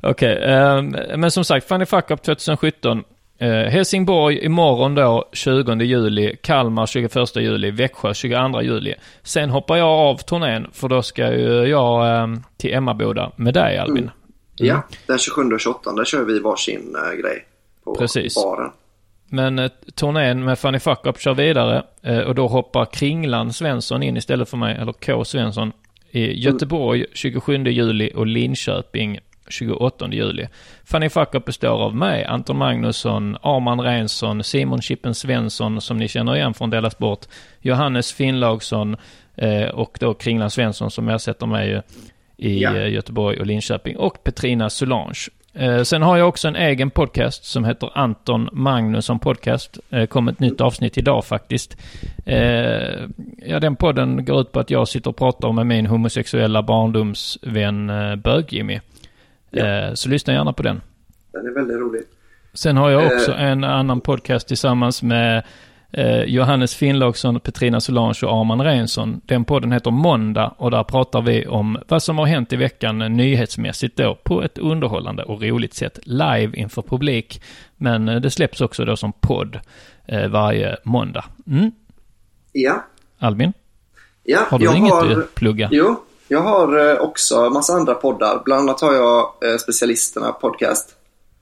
Okej, ehm, men som sagt, Funny Fuck Up 2017. Eh, Helsingborg imorgon då, 20 juli. Kalmar 21 juli. Växjö 22 juli. Sen hoppar jag av turnén, för då ska ju jag ehm, till Emmaboda med dig Albin. Mm. Ja, den 27 och 28 där kör vi varsin uh, grej. På Precis. baren. Men eh, turnén med Funny Fuck Up kör vidare eh, och då hoppar Kringlan Svensson in istället för mig, eller K Svensson, i Göteborg 27 juli och Linköping 28 juli. Funny Fuck Up består av mig, Anton Magnusson, Arman Rensson, Simon Chippen Svensson som ni känner igen från Della Sport, Johannes Finnlaugsson eh, och då Kringlan Svensson som ersätter mig i Ja. Göteborg och Linköping och Petrina Solange. Eh, sen har jag också en egen podcast som heter Anton Magnusson Podcast. Eh, kom ett nytt avsnitt idag faktiskt. Eh, ja, den podden går ut på att jag sitter och pratar med min homosexuella barndomsvän Bög-Jimmy. Ja. Så lyssna gärna på den. Den är väldigt rolig. Sen har jag också en annan podcast tillsammans med eh, Johannes Finnlaugsson, Petrina Solange och Arman Rensson. Den podden heter Måndag och där pratar vi om vad som har hänt i veckan nyhetsmässigt då på ett underhållande och roligt sätt live inför publik. Men eh, det släpps också då som podd eh, varje måndag. Mm. Ja. Albin, ja har du jag inget har... att plugga? Jo, jag har eh, också massa andra poddar. Bland annat har jag eh, Specialisterna podcast.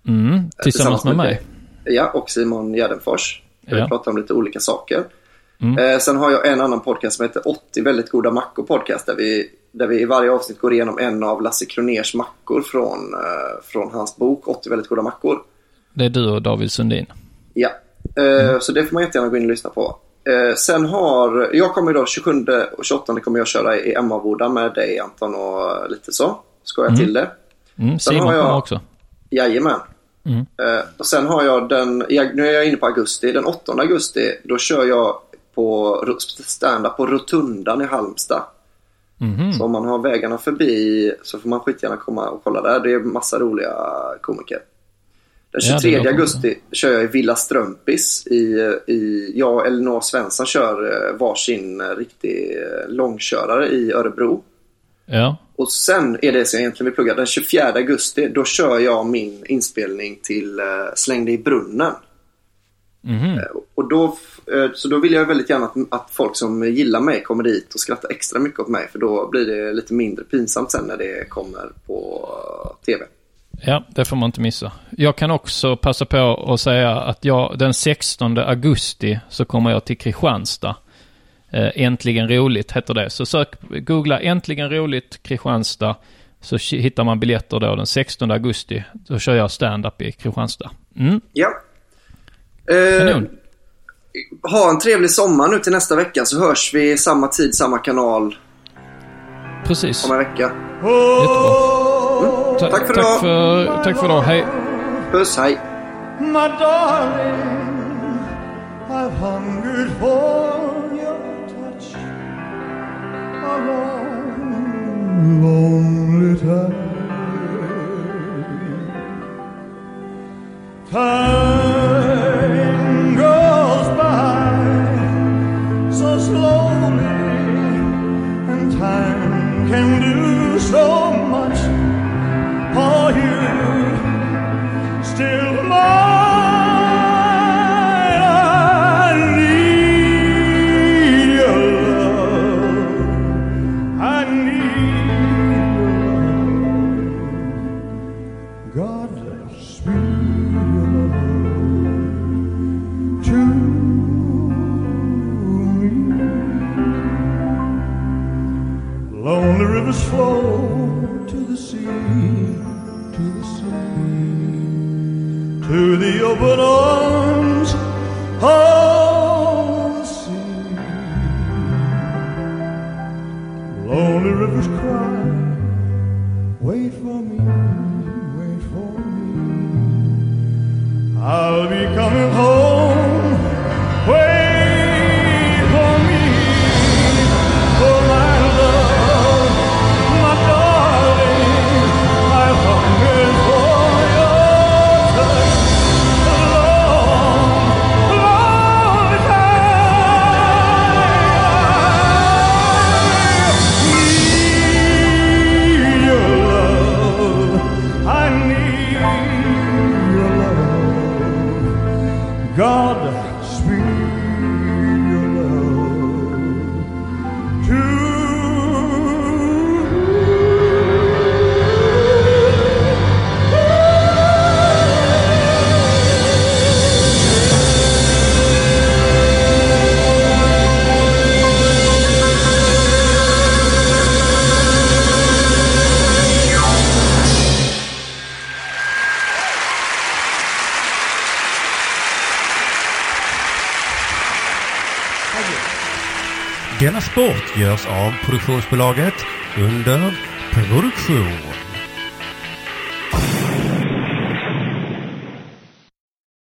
Mm, tillsammans med mig. dig. Ja, och Simon Gärdenfors. Där Ja. Vi pratar om lite olika saker. Mm. Eh, sen har jag en annan podcast som heter 80 väldigt goda mackor podcast. Där vi, där vi i varje avsnitt går igenom en av Lasse Kroners mackor från, eh, från hans bok 80 väldigt goda mackor. Det är du och David Sundin. Ja, eh, så det får man jättegärna gå in och lyssna på. Eh, sen har, jag kommer då 27 och 28 kommer jag köra i Emmaboda med dig Anton och lite så. Ska jag till det. Mm, Simon kommer också. Jajamän. Mm. Eh, och sen har jag den, jag, nu är jag inne på augusti, den 8 augusti då kör jag på stand-up på Rotundan i Halmstad. Mhm. Så om man har vägarna förbi så får man skitgärna komma och kolla där. Det är massa roliga komiker. Den Ja, det 23 låter augusti kör jag i Villa Strömpis. I, i, jag och Elinor Svensson kör eh, varsin eh, riktig långkörare i Örebro. Ja. Och sen är det som jag egentligen vill plugga. Den 24 augusti då kör jag min inspelning till eh, Släng dig i brunnen. Mhm. Och då, eh, så då vill jag väldigt gärna att, att folk som gillar mig kommer dit och skrattar extra mycket åt mig. För då blir det lite mindre pinsamt sen när det kommer på TV. Ja, det får man inte missa. Jag kan också passa på att säga att jag den 16 augusti så kommer jag till Kristianstad. Eh, Äntligen roligt heter det. Så sök, googla Äntligen roligt Kristianstad. Så hittar man biljetter då den 16 augusti. Då kör jag stand-up i Kristianstad. Mm, Ja. Eh, kanon. ha en trevlig sommar nu till nästa vecka så hörs vi samma tid, samma kanal Precis. om en vecka. Jättebra. Ta- Tack för tack idag. för, tack för idag. Hej. Puss, hej! My darling, I've hungered for long, lonely time. Time produktionsbolaget under produktion.